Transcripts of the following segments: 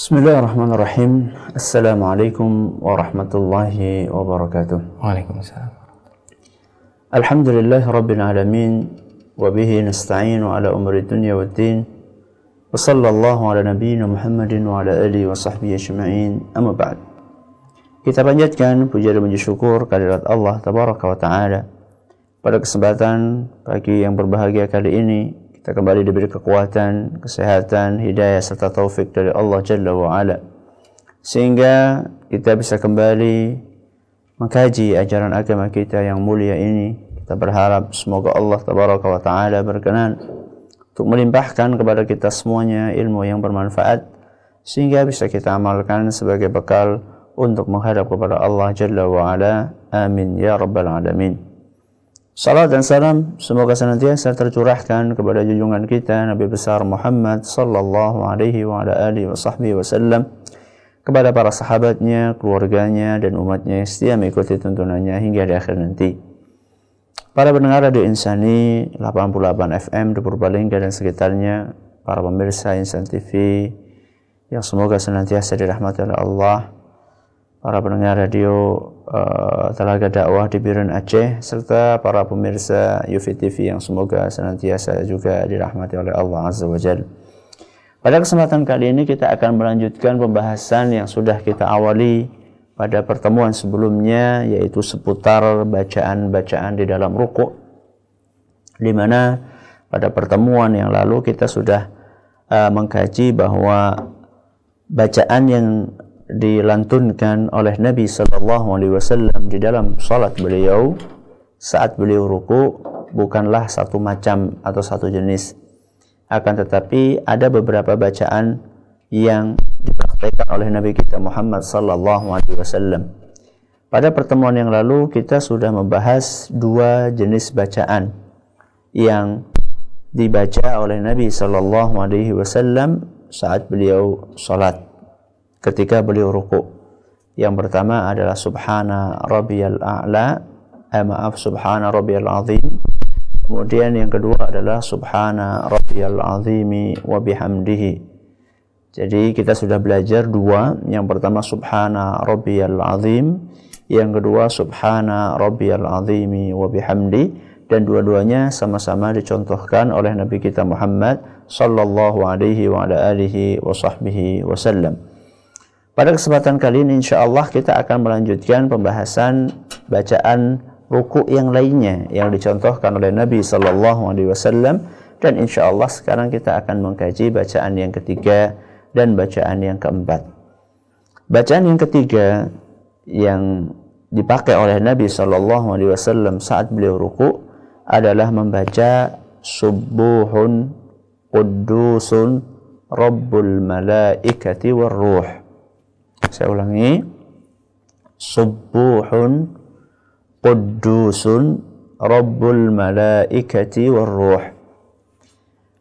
Bismillahirrahmanirrahim. Assalamualaikum warahmatullahi wabarakatuh. Waalaikumsalam. Alhamdulillah rabbil alamin ala umri dunya waddin. Wa sallallahu ala nabiyyina Muhammadin wa ala alihi wa sahbihi ajma'in. Amma. Kita panjatkan puja dan puji syukur kehadirat Allah tabaraka wa taala. Pada kesempatan pagi yang berbahagia kali ini kita kembali diberi kekuatan, kesehatan, hidayah serta taufik dari Allah Jalla wa Ala. Sehingga kita bisa kembali mengkaji ajaran agama kita yang mulia ini. Kita berharap semoga Allah Tabaraka wa Ta'ala berkenan untuk melimpahkan kepada kita semuanya ilmu yang bermanfaat sehingga bisa kita amalkan sebagai bekal untuk menghadap kepada Allah Jalla wa Ala. Amin ya rabbal alamin. Salam dan salam semoga senantiasa tercurahkan kepada junjungan kita Nabi besar Muhammad sallallahu alaihi wa ala alihi wa sahbihi wasallam kepada para sahabatnya, keluarganya dan umatnya yang setia mengikuti tuntunannya hingga di akhir nanti. Para pendengar Radio Insani 88 FM di Purbalingga dan sekitarnya, para pemirsa Insan TV yang semoga senantiasa dirahmati oleh Allah, para pendengar radio uh, Telaga Dakwah di Biren Aceh serta para pemirsa Yufi yang semoga senantiasa juga dirahmati oleh Allah Azza wa Jalla. Pada kesempatan kali ini kita akan melanjutkan pembahasan yang sudah kita awali pada pertemuan sebelumnya yaitu seputar bacaan-bacaan di dalam ruku di mana pada pertemuan yang lalu kita sudah uh, mengkaji bahwa bacaan yang dilantunkan oleh Nabi Sallallahu Alaihi Wasallam di dalam salat beliau saat beliau ruku bukanlah satu macam atau satu jenis. Akan tetapi ada beberapa bacaan yang dipraktikkan oleh Nabi kita Muhammad Sallallahu Alaihi Wasallam. Pada pertemuan yang lalu kita sudah membahas dua jenis bacaan yang dibaca oleh Nabi Sallallahu Alaihi Wasallam saat beliau salat ketika beliau ruku. Yang pertama adalah subhana rabbiyal a'la, eh, maaf subhana rabbiyal azim. Kemudian yang kedua adalah subhana rabbiyal azimi wa bihamdihi. Jadi kita sudah belajar dua, yang pertama subhana rabbiyal azim, yang kedua subhana rabbiyal azimi wa bihamdi dan dua-duanya sama-sama dicontohkan oleh Nabi kita Muhammad sallallahu alaihi wa ala alihi wa sahbihi wasallam. Pada kesempatan kali ini insya Allah kita akan melanjutkan pembahasan bacaan ruku yang lainnya yang dicontohkan oleh Nabi Sallallahu Alaihi Wasallam dan insya Allah sekarang kita akan mengkaji bacaan yang ketiga dan bacaan yang keempat. Bacaan yang ketiga yang dipakai oleh Nabi Sallallahu Alaihi Wasallam saat beliau ruku adalah membaca subuhun qudusun rabbul malaikati war ruh saya ulangi. Subuhun Qudusun Rabbul Malaikati Warruh.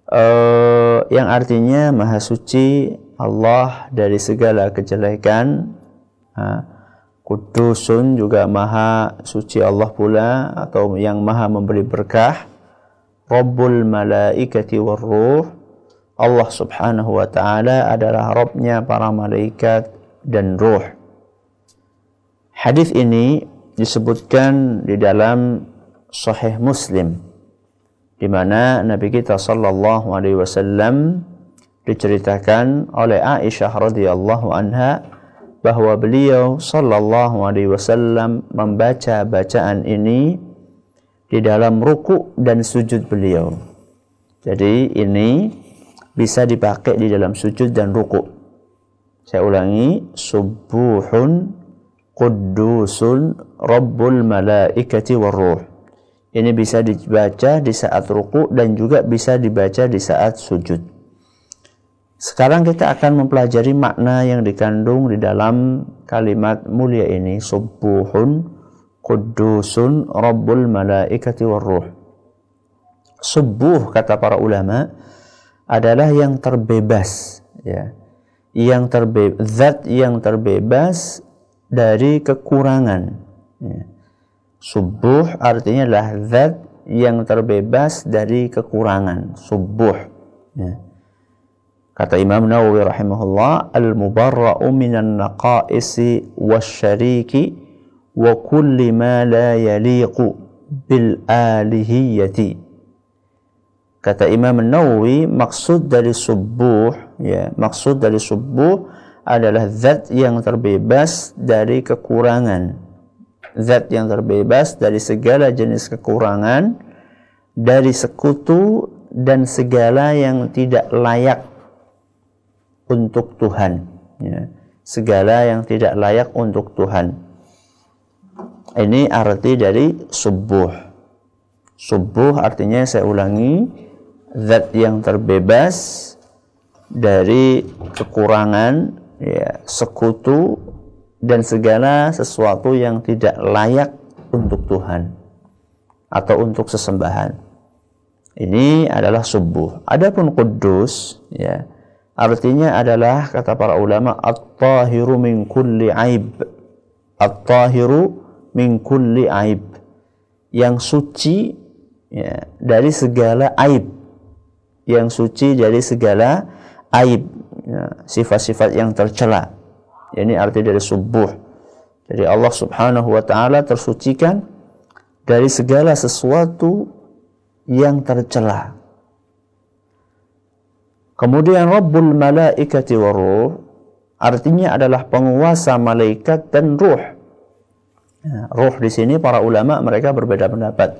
Uh, yang artinya Maha Suci Allah dari segala kejelekan. Uh, Kudusun juga Maha Suci Allah pula atau yang Maha memberi berkah. Rabbul Malaikati Warruh. Allah Subhanahu wa taala adalah Rabbnya para malaikat dan ruh. Hadis ini disebutkan di dalam Sahih Muslim di mana Nabi kita sallallahu alaihi wasallam diceritakan oleh Aisyah radhiyallahu anha bahwa beliau sallallahu alaihi wasallam membaca bacaan ini di dalam ruku dan sujud beliau. Jadi ini bisa dipakai di dalam sujud dan ruku. Saya ulangi, subuhun qudusun rabbul malaikati warruh. Ini bisa dibaca di saat ruku dan juga bisa dibaca di saat sujud. Sekarang kita akan mempelajari makna yang dikandung di dalam kalimat mulia ini subuhun qudusun rabbul malaikati warruh. Subuh kata para ulama adalah yang terbebas ya yang terbe zat yang terbebas dari kekurangan. Ya. Subuh artinya adalah zat yang terbebas dari kekurangan. Subuh. Ya. Kata Imam Nawawi rahimahullah, al-mubarra'u minan naqaisi wasyariki wa kulli ma la yaliqu bil alihiyati. Kata Imam Nawawi, maksud dari subuh, ya, maksud dari subuh adalah zat yang terbebas dari kekurangan. Zat yang terbebas dari segala jenis kekurangan, dari sekutu dan segala yang tidak layak untuk Tuhan ya. segala yang tidak layak untuk Tuhan ini arti dari subuh subuh artinya saya ulangi zat yang terbebas dari kekurangan ya, sekutu dan segala sesuatu yang tidak layak untuk Tuhan atau untuk sesembahan. Ini adalah subuh. Adapun kudus ya, Artinya adalah kata para ulama at-tahiru min kulli aib. At-tahiru min kulli aib. Yang suci ya, dari segala aib. Yang suci dari segala aib. Ya, sifat-sifat ya, yang tercela. Ini arti dari subuh. Jadi Allah Subhanahu wa taala tersucikan dari segala sesuatu yang tercela Kemudian Rabbul Malaikati Waruh artinya adalah penguasa malaikat dan ruh. Ya, ruh di sini para ulama mereka berbeda pendapat.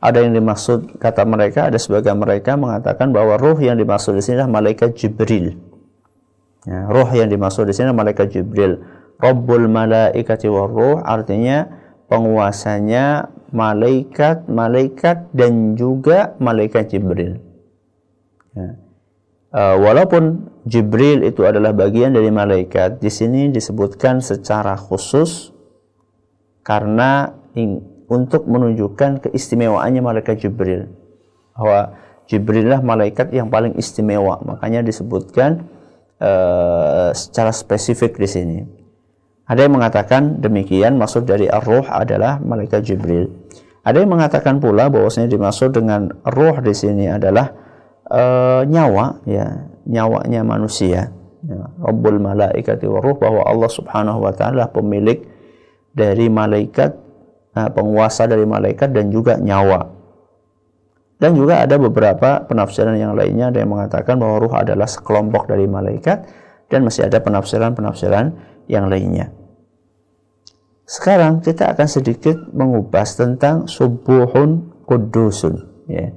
Ada yang dimaksud kata mereka, ada sebagian mereka mengatakan bahwa ruh yang dimaksud di sini adalah malaikat Jibril. Ya, ruh yang dimaksud di sini adalah malaikat Jibril. Rabbul Malaikati Waruh artinya penguasanya malaikat, malaikat dan juga malaikat Jibril. Ya uh, walaupun Jibril itu adalah bagian dari malaikat, di sini disebutkan secara khusus karena untuk menunjukkan keistimewaannya malaikat Jibril. Bahwa Jibril lah malaikat yang paling istimewa, makanya disebutkan uh, secara spesifik di sini. Ada yang mengatakan demikian, maksud dari ar-ruh adalah malaikat Jibril. Ada yang mengatakan pula bahwasanya dimaksud dengan ruh di sini adalah uh, nyawa ya nyawanya manusia ya, Rabbul malaikati waruh bahwa Allah Subhanahu wa taala pemilik dari malaikat penguasa dari malaikat dan juga nyawa. Dan juga ada beberapa penafsiran yang lainnya. Ada yang mengatakan bahwa ruh adalah sekelompok dari malaikat dan masih ada penafsiran-penafsiran yang lainnya. Sekarang kita akan sedikit mengupas tentang subuhun kudusun ya.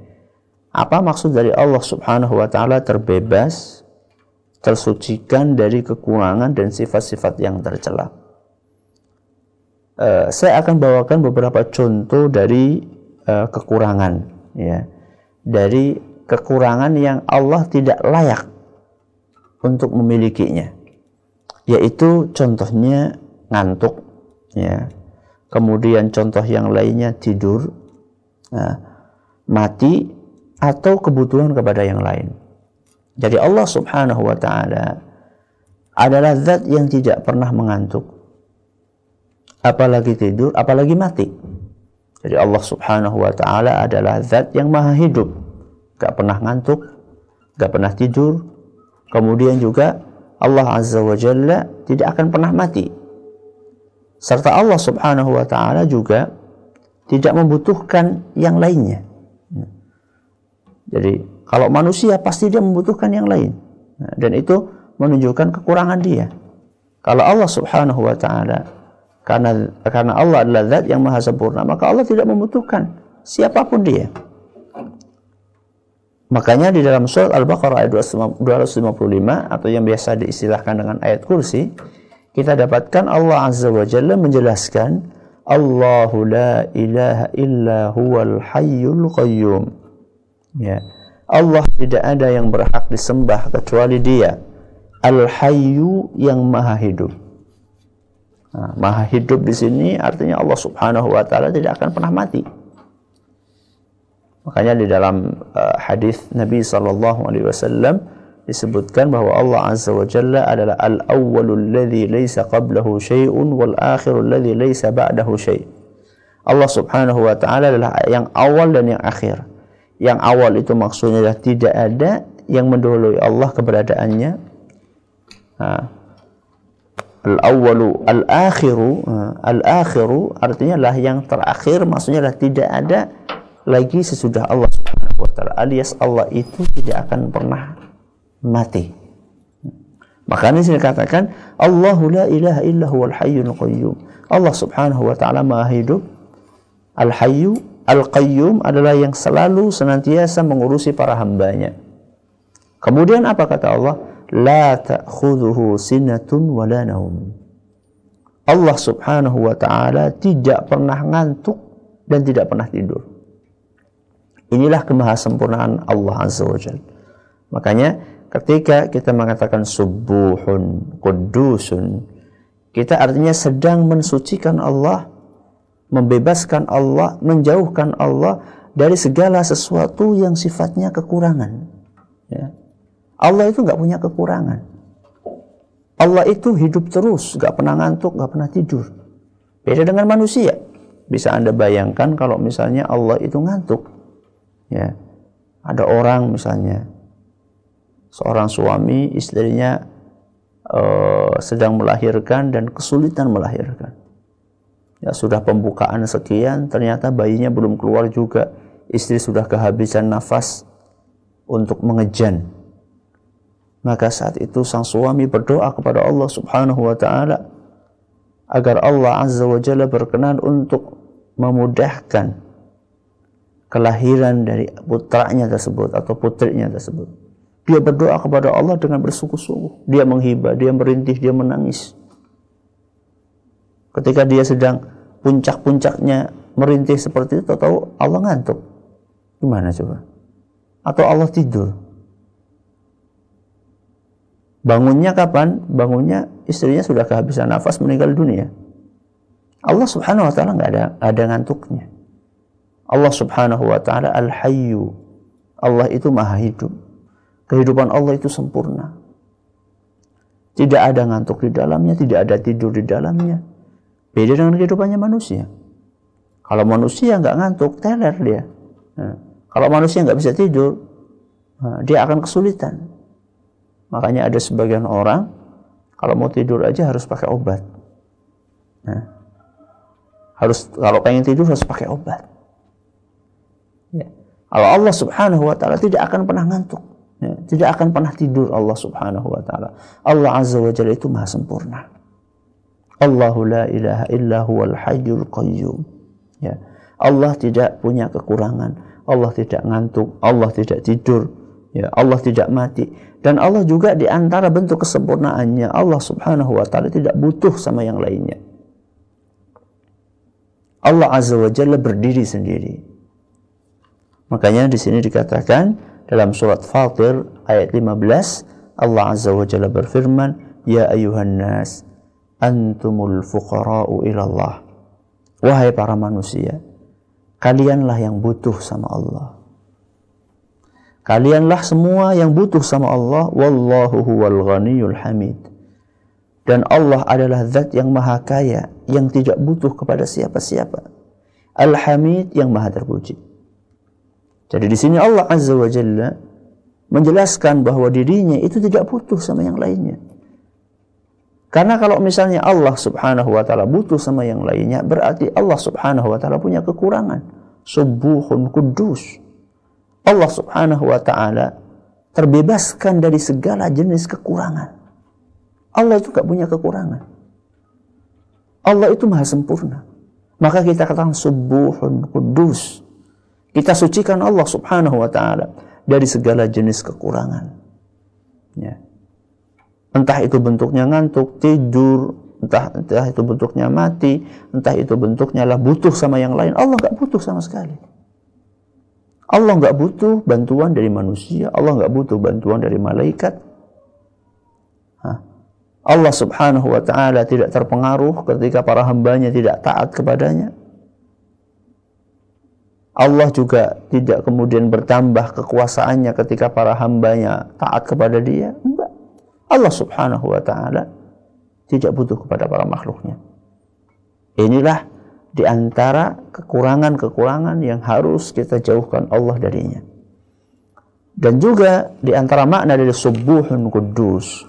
Apa maksud dari Allah Subhanahu wa taala terbebas, tersucikan dari kekurangan dan sifat-sifat yang tercela? Uh, saya akan bawakan beberapa contoh dari uh, kekurangan ya. Dari kekurangan yang Allah tidak layak untuk memilikinya. Yaitu contohnya ngantuk ya. Kemudian contoh yang lainnya tidur. Nah, mati atau kebutuhan kepada yang lain. Jadi Allah Subhanahu wa taala adalah zat yang tidak pernah mengantuk. Apalagi tidur, apalagi mati. Jadi Allah Subhanahu wa taala adalah zat yang maha hidup. Gak pernah ngantuk, gak pernah tidur. Kemudian juga Allah Azza wa Jalla tidak akan pernah mati. Serta Allah Subhanahu wa taala juga tidak membutuhkan yang lainnya. Jadi kalau manusia pasti dia membutuhkan yang lain. Dan itu menunjukkan kekurangan dia. Kalau Allah Subhanahu wa taala karena karena Allah adalah zat yang maha sempurna, maka Allah tidak membutuhkan siapa pun dia. Makanya di dalam surat Al-Baqarah ayat 255 atau yang biasa diistilahkan dengan ayat kursi, kita dapatkan Allah Azza wa Jalla menjelaskan Allahu la ilaha illa huwal hayyul qayyum Ya. Allah tidak ada yang berhak disembah kecuali Dia. Al-Hayyu yang Maha Hidup. Nah, maha hidup di sini artinya Allah Subhanahu wa taala tidak akan pernah mati. Makanya di dalam uh, hadis Nabi sallallahu alaihi wasallam disebutkan bahwa Allah Azza wa Jalla adalah al-awwalul ladzi laisa qablahu syai'un wal akhirul ladzi laisa ba'dahu syai'. Allah Subhanahu wa taala adalah yang awal dan yang akhir yang awal itu maksudnya adalah tidak ada yang mendahului Allah keberadaannya al-awwalu al-akhiru al-akhiru artinya lah yang terakhir maksudnya lah tidak ada lagi sesudah Allah Subhanahu wa taala. Alias Allah itu tidak akan pernah mati. Makanya sini katakan Allahu la ilaha illa huwal hayyul qayyum. Allah Subhanahu wa taala maha hidup. Al-hayyu al-qayyum adalah yang selalu senantiasa mengurusi para hambanya. Kemudian apa kata Allah la ta'khudhuhu sinatun wala naum. Allah Subhanahu wa taala tidak pernah ngantuk dan tidak pernah tidur. Inilah kemahasempurnaan Allah Azza wa Jalla. Makanya ketika kita mengatakan subuhun, kudusun, kita artinya sedang mensucikan Allah, membebaskan Allah, menjauhkan Allah dari segala sesuatu yang sifatnya kekurangan. Ya. Allah itu nggak punya kekurangan. Allah itu hidup terus, nggak pernah ngantuk, nggak pernah tidur. Beda dengan manusia. Bisa Anda bayangkan kalau misalnya Allah itu ngantuk. Ya. Ada orang misalnya seorang suami istrinya uh, sedang melahirkan dan kesulitan melahirkan. Ya sudah pembukaan sekian, ternyata bayinya belum keluar juga. Istri sudah kehabisan nafas untuk mengejan maka saat itu sang suami berdoa kepada Allah Subhanahu wa taala agar Allah Azza wa Jalla berkenan untuk memudahkan kelahiran dari putranya tersebut atau putrinya tersebut. Dia berdoa kepada Allah dengan bersungguh-sungguh. Dia menghibah, dia merintih, dia menangis. Ketika dia sedang puncak-puncaknya merintih seperti itu, tahu Allah ngantuk. Gimana coba? Atau Allah tidur? Bangunnya kapan? Bangunnya istrinya sudah kehabisan nafas meninggal dunia. Allah Subhanahu wa taala nggak ada ada ngantuknya. Allah Subhanahu wa taala Al-Hayyu. Allah itu maha hidup. Kehidupan Allah itu sempurna. Tidak ada ngantuk di dalamnya, tidak ada tidur di dalamnya. Beda dengan kehidupannya manusia. Kalau manusia nggak ngantuk, teler dia. Nah, kalau manusia nggak bisa tidur, nah, dia akan kesulitan. Makanya ada sebagian orang kalau mau tidur aja harus pakai obat. Nah, harus kalau pengen tidur harus pakai obat. Ya. Kalau Allah Subhanahu wa taala tidak akan pernah ngantuk. Ya. Tidak akan pernah tidur Allah Subhanahu wa taala. Allah Azza wa Jalla itu maha sempurna. Allahu la ilaha illa huwal hayyul qayyum. Ya. Allah tidak punya kekurangan. Allah tidak ngantuk. Allah tidak tidur. Ya, Allah tidak mati. Dan Allah juga di antara bentuk kesempurnaannya, Allah Subhanahu wa taala tidak butuh sama yang lainnya. Allah Azza wa Jalla berdiri sendiri. Makanya di sini dikatakan dalam surat Fatir ayat 15 Allah Azza wa Jalla berfirman, "Ya ayuhan nas, antumul fuqara'u ila Allah." Wahai para manusia, kalianlah yang butuh sama Allah. Kalianlah semua yang butuh sama Allah. Wallahu huwal ghaniyul hamid. Dan Allah adalah zat yang maha kaya. Yang tidak butuh kepada siapa-siapa. Al-hamid yang maha terpuji. Jadi di sini Allah Azza wa Jalla menjelaskan bahwa dirinya itu tidak butuh sama yang lainnya. Karena kalau misalnya Allah subhanahu wa ta'ala butuh sama yang lainnya, berarti Allah subhanahu wa ta'ala punya kekurangan. Subuhun kudus. Allah Subhanahu wa taala terbebaskan dari segala jenis kekurangan. Allah itu gak punya kekurangan. Allah itu maha sempurna. Maka kita katakan subuhun kudus. Kita sucikan Allah Subhanahu wa taala dari segala jenis kekurangan. Ya. Entah itu bentuknya ngantuk, tidur, entah entah itu bentuknya mati, entah itu bentuknya lah butuh sama yang lain. Allah nggak butuh sama sekali. Allah nggak butuh bantuan dari manusia, Allah nggak butuh bantuan dari malaikat. Allah subhanahu wa ta'ala tidak terpengaruh ketika para hambanya tidak taat kepadanya. Allah juga tidak kemudian bertambah kekuasaannya ketika para hambanya taat kepada dia. Enggak. Allah subhanahu wa ta'ala tidak butuh kepada para makhluknya. Inilah di antara kekurangan-kekurangan yang harus kita jauhkan Allah darinya. Dan juga di antara makna dari subuhun kudus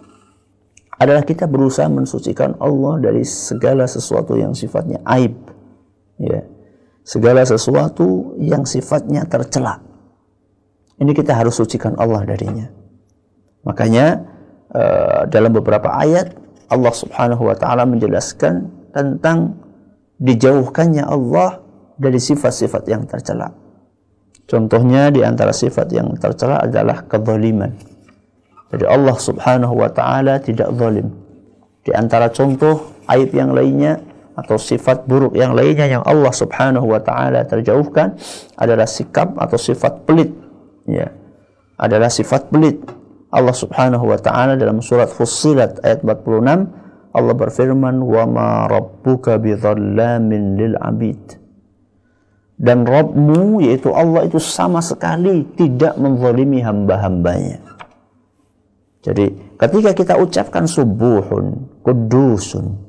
adalah kita berusaha mensucikan Allah dari segala sesuatu yang sifatnya aib. Ya. Segala sesuatu yang sifatnya tercela. Ini kita harus sucikan Allah darinya. Makanya uh, dalam beberapa ayat Allah Subhanahu wa taala menjelaskan tentang dijauhkannya Allah dari sifat-sifat yang tercela. Contohnya di antara sifat yang tercela adalah kezaliman. Jadi Allah Subhanahu wa taala tidak zalim. Di antara contoh aib yang lainnya atau sifat buruk yang lainnya yang Allah Subhanahu wa taala terjauhkan adalah sikap atau sifat pelit. Ya. Adalah sifat pelit. Allah Subhanahu wa taala dalam surat Fussilat ayat 46 Allah berfirman wa ma rabbuka bidzallamin lil abid dan Robmu yaitu Allah itu sama sekali tidak menzalimi hamba-hambanya. Jadi ketika kita ucapkan subuhun, kudusun,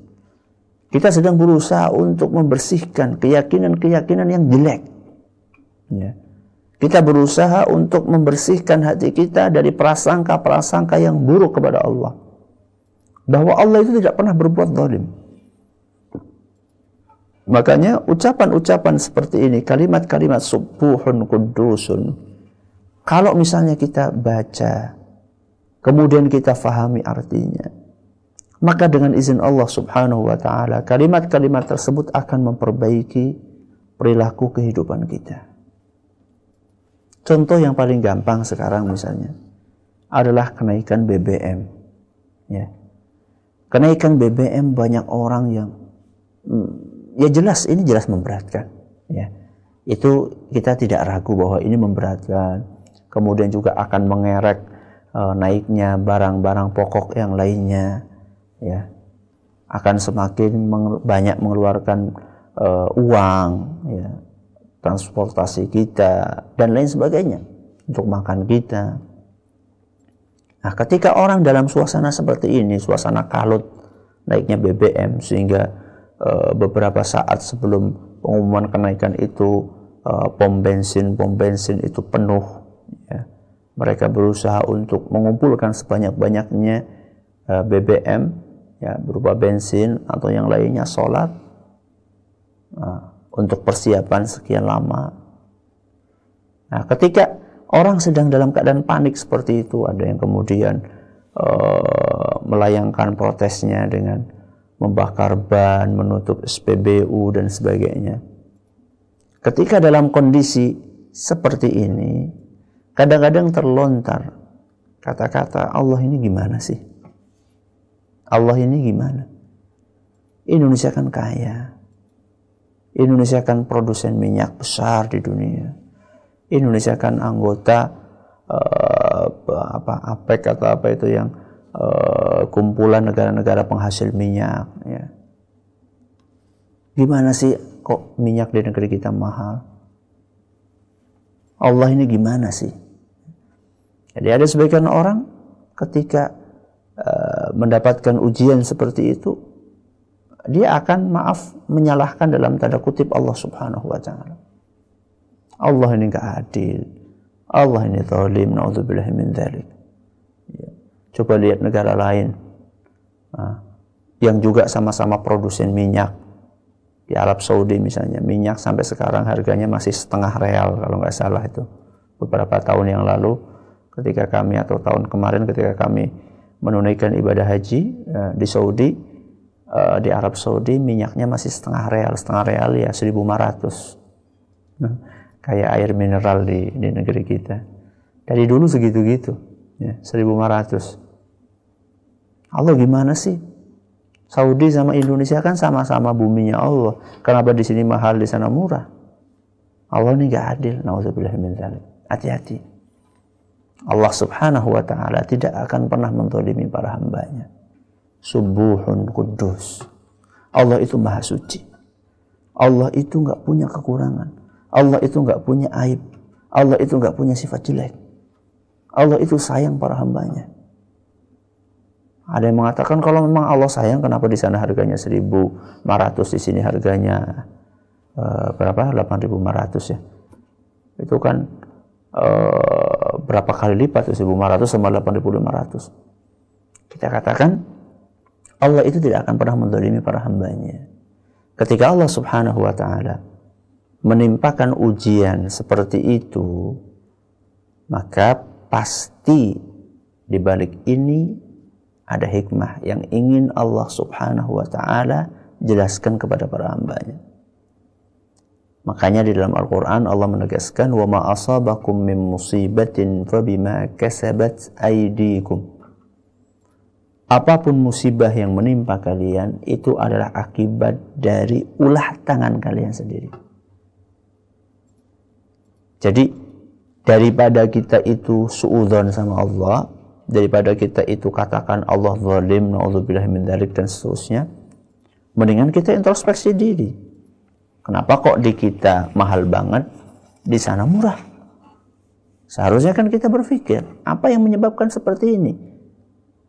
kita sedang berusaha untuk membersihkan keyakinan-keyakinan yang jelek. Ya. Kita berusaha untuk membersihkan hati kita dari prasangka-prasangka yang buruk kepada Allah. Bahwa Allah itu tidak pernah berbuat zalim. Makanya ucapan-ucapan seperti ini, kalimat-kalimat subuhun kudusun, kalau misalnya kita baca, kemudian kita fahami artinya, maka dengan izin Allah subhanahu wa ta'ala, kalimat-kalimat tersebut akan memperbaiki perilaku kehidupan kita. Contoh yang paling gampang sekarang misalnya, adalah kenaikan BBM. Ya. Kenaikan BBM banyak orang yang hmm, ya jelas ini jelas memberatkan. Ya itu kita tidak ragu bahwa ini memberatkan. Kemudian juga akan mengerek uh, naiknya barang-barang pokok yang lainnya ya. Akan semakin meng banyak mengeluarkan uh, uang ya. Transportasi kita dan lain sebagainya untuk makan kita nah ketika orang dalam suasana seperti ini suasana kalut naiknya BBM sehingga Eh, beberapa saat sebelum pengumuman kenaikan itu uh, pom bensin pom bensin itu penuh ya. mereka berusaha untuk mengumpulkan sebanyak-banyaknya uh, eh, BBM ya berupa bensin atau yang lainnya solar uh, untuk persiapan sekian lama nah ketika orang sedang dalam keadaan panik seperti itu ada yang kemudian uh, melayangkan protesnya dengan membakar ban, menutup SPBU dan sebagainya. Ketika dalam kondisi seperti ini, kadang-kadang terlontar kata-kata Allah ini gimana sih? Allah ini gimana? Indonesia kan kaya. Indonesia kan produsen minyak besar di dunia. Indonesia kan anggota uh, apa APEC atau apa itu yang uh, kumpulan negara-negara penghasil minyak ya. Gimana sih kok minyak di negeri kita mahal? Allah ini gimana sih? Jadi ada sebagian orang ketika uh, mendapatkan ujian seperti itu dia akan maaf menyalahkan dalam tanda kutip Allah Subhanahu wa taala. Allah ini enggak adil. Allah ini zalim, naudzubillah min dzalik. Coba lihat negara lain nah, yang juga sama-sama produsen minyak. Di Arab Saudi misalnya, minyak sampai sekarang harganya masih setengah real kalau nggak salah itu. Beberapa tahun yang lalu ketika kami atau tahun kemarin ketika kami menunaikan ibadah haji uh, di Saudi, uh, di Arab Saudi minyaknya masih setengah real, setengah real ya 1500. Nah, kayak air mineral di, di negeri kita. Dari dulu segitu-gitu, ya, 1500. Allah gimana sih? Saudi sama Indonesia kan sama-sama buminya Allah. Kenapa di sini mahal, di sana murah? Allah ini gak adil. Hati-hati. Allah subhanahu wa ta'ala tidak akan pernah mentolimi para hambanya. Subuhun kudus. Allah itu maha suci. Allah itu nggak punya kekurangan. Allah itu nggak punya aib. Allah itu nggak punya sifat jelek. Allah itu sayang para hambanya. Ada yang mengatakan kalau memang Allah sayang kenapa di sana harganya 1.500 di sini harganya uh, berapa 8.500 ya. Itu kan uh, berapa kali lipat 1.500 sama 8.500 kita katakan Allah itu tidak akan pernah mendolimi para hambanya ketika Allah subhanahu wa ta'ala menimpakan ujian seperti itu maka pasti di balik ini ada hikmah yang ingin Allah subhanahu wa ta'ala jelaskan kepada para hambanya Makanya di dalam Al-Quran Allah menegaskan wa ma asabakum min musibatin fabima kasabat aydikum. Apa pun musibah yang menimpa kalian itu adalah akibat dari ulah tangan kalian sendiri. Jadi daripada kita itu suudzon sama Allah, daripada kita itu katakan Allah zalim, naudzubillah min dan seterusnya, mendingan kita introspeksi diri Kenapa kok di kita mahal banget, di sana murah? Seharusnya kan kita berpikir, apa yang menyebabkan seperti ini?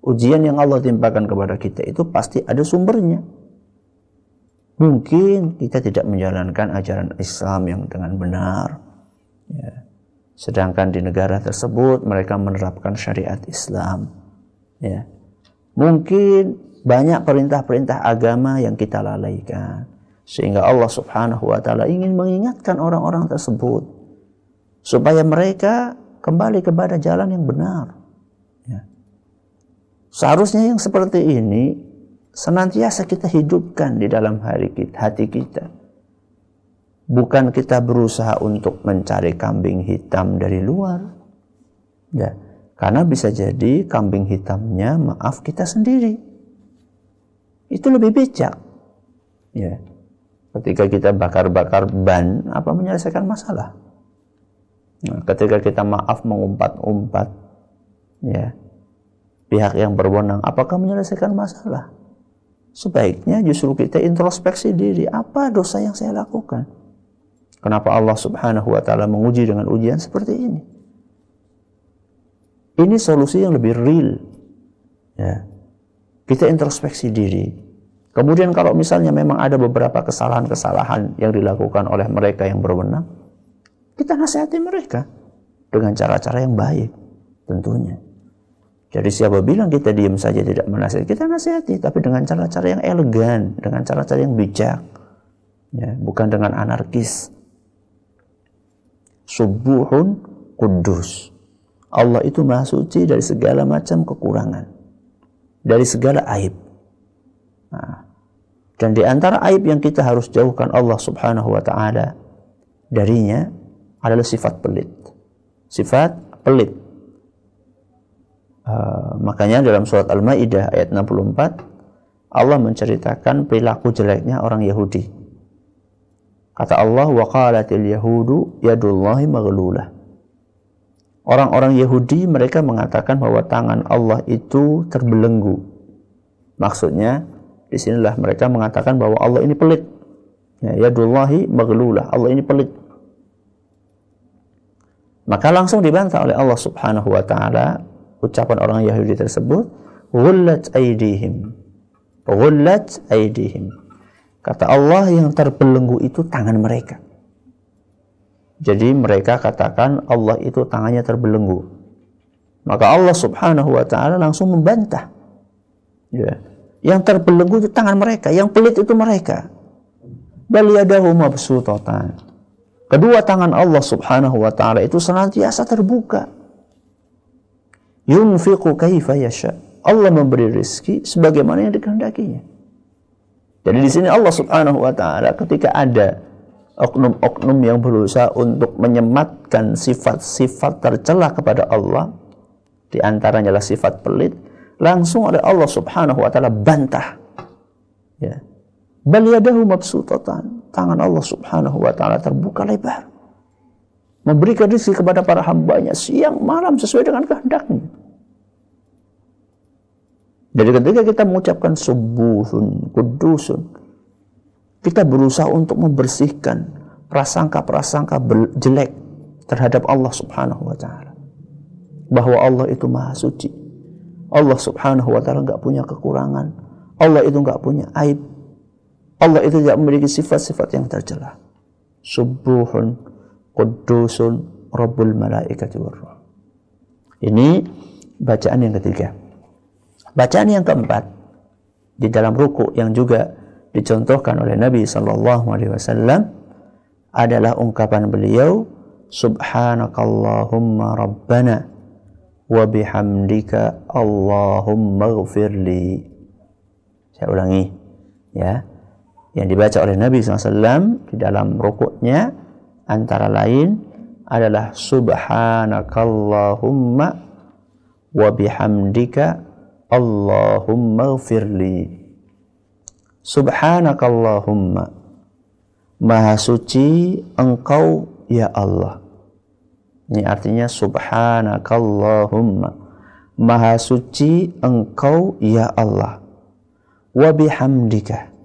Ujian yang Allah timpakan kepada kita itu pasti ada sumbernya. Mungkin kita tidak menjalankan ajaran Islam yang dengan benar. Ya. Sedangkan di negara tersebut mereka menerapkan syariat Islam. Ya. Mungkin banyak perintah-perintah agama yang kita lalaikan sehingga Allah Subhanahu wa taala ingin mengingatkan orang-orang tersebut supaya mereka kembali kepada jalan yang benar. Ya. Seharusnya yang seperti ini senantiasa kita hidupkan di dalam hari kita, hati kita. Bukan kita berusaha untuk mencari kambing hitam dari luar. Ya, karena bisa jadi kambing hitamnya maaf kita sendiri. Itu lebih bijak. Ya. Ketika kita bakar-bakar ban, apa menyelesaikan masalah? Nah, ketika kita maaf mengumpat-umpat, ya, pihak yang berwenang, apakah menyelesaikan masalah? Sebaiknya justru kita introspeksi diri, apa dosa yang saya lakukan? Kenapa Allah Subhanahu wa taala menguji dengan ujian seperti ini? Ini solusi yang lebih real. Ya. Kita introspeksi diri, Kemudian kalau misalnya memang ada beberapa kesalahan-kesalahan yang dilakukan oleh mereka yang berwenang, kita nasihati mereka dengan cara-cara yang baik tentunya. Jadi siapa bilang kita diam saja tidak menasihati, kita nasihati tapi dengan cara-cara yang elegan, dengan cara-cara yang bijak. Ya, bukan dengan anarkis. Subuhun kudus. Allah itu maha suci dari segala macam kekurangan. Dari segala aib. Nah, dan di antara aib yang kita harus jauhkan Allah Subhanahu wa taala darinya adalah sifat pelit. Sifat pelit. Uh, makanya dalam surat Al-Maidah ayat 64 Allah menceritakan perilaku jeleknya orang Yahudi. Kata Allah, "Wa qalatil yahudu yadullahi maghlulah." Orang-orang Yahudi mereka mengatakan bahwa tangan Allah itu terbelenggu. Maksudnya Di sinilah mereka mengatakan bahwa Allah ini pelit. Ya, yadullahi maghlulah. Allah ini pelit. Maka langsung dibantah oleh Allah Subhanahu wa taala ucapan orang Yahudi tersebut, "Ghullat aydihim." Ghullat aydihim. Kata Allah yang terbelenggu itu tangan mereka. Jadi mereka katakan Allah itu tangannya terbelenggu. Maka Allah Subhanahu wa taala langsung membantah. Ya. Yang terbelenggu itu tangan mereka, yang pelit itu mereka. Kedua tangan Allah Subhanahu wa taala itu senantiasa terbuka. Yunfiqu kaifa. Allah memberi rezeki sebagaimana yang dikehendakinya. Jadi di sini Allah Subhanahu wa taala ketika ada oknum-oknum yang berusaha untuk menyematkan sifat-sifat tercela kepada Allah, di antaranya adalah sifat pelit, langsung oleh Allah Subhanahu wa taala bantah. Ya. Bal yadahu mabsutatan. Tangan Allah Subhanahu wa taala terbuka lebar. Memberikan rezeki kepada para hambanya siang malam sesuai dengan kehendaknya. Jadi ketika kita mengucapkan subuhun, kudusun, kita berusaha untuk membersihkan prasangka-prasangka jelek terhadap Allah Subhanahu wa taala. Bahwa Allah itu maha suci, Allah subhanahu wa ta'ala nggak punya kekurangan. Allah itu nggak punya aib. Allah itu tidak memiliki sifat-sifat yang tercela. Subuhun, kudusun, rabbul malaikati warruh. Ini bacaan yang ketiga. Bacaan yang keempat di dalam ruku yang juga dicontohkan oleh Nabi Shallallahu Alaihi Wasallam adalah ungkapan beliau Subhanakallahumma Rabbana wa bihamdika Allahumma ghafirli. Saya ulangi ya. Yang dibaca oleh Nabi SAW di dalam rukuknya antara lain adalah subhanakallahumma wa bihamdika Allahumma ghafirli subhanakallahumma. Maha suci engkau ya Allah. Ini artinya subhanakallahumma. Maha suci engkau ya Allah. Wa bihamdika.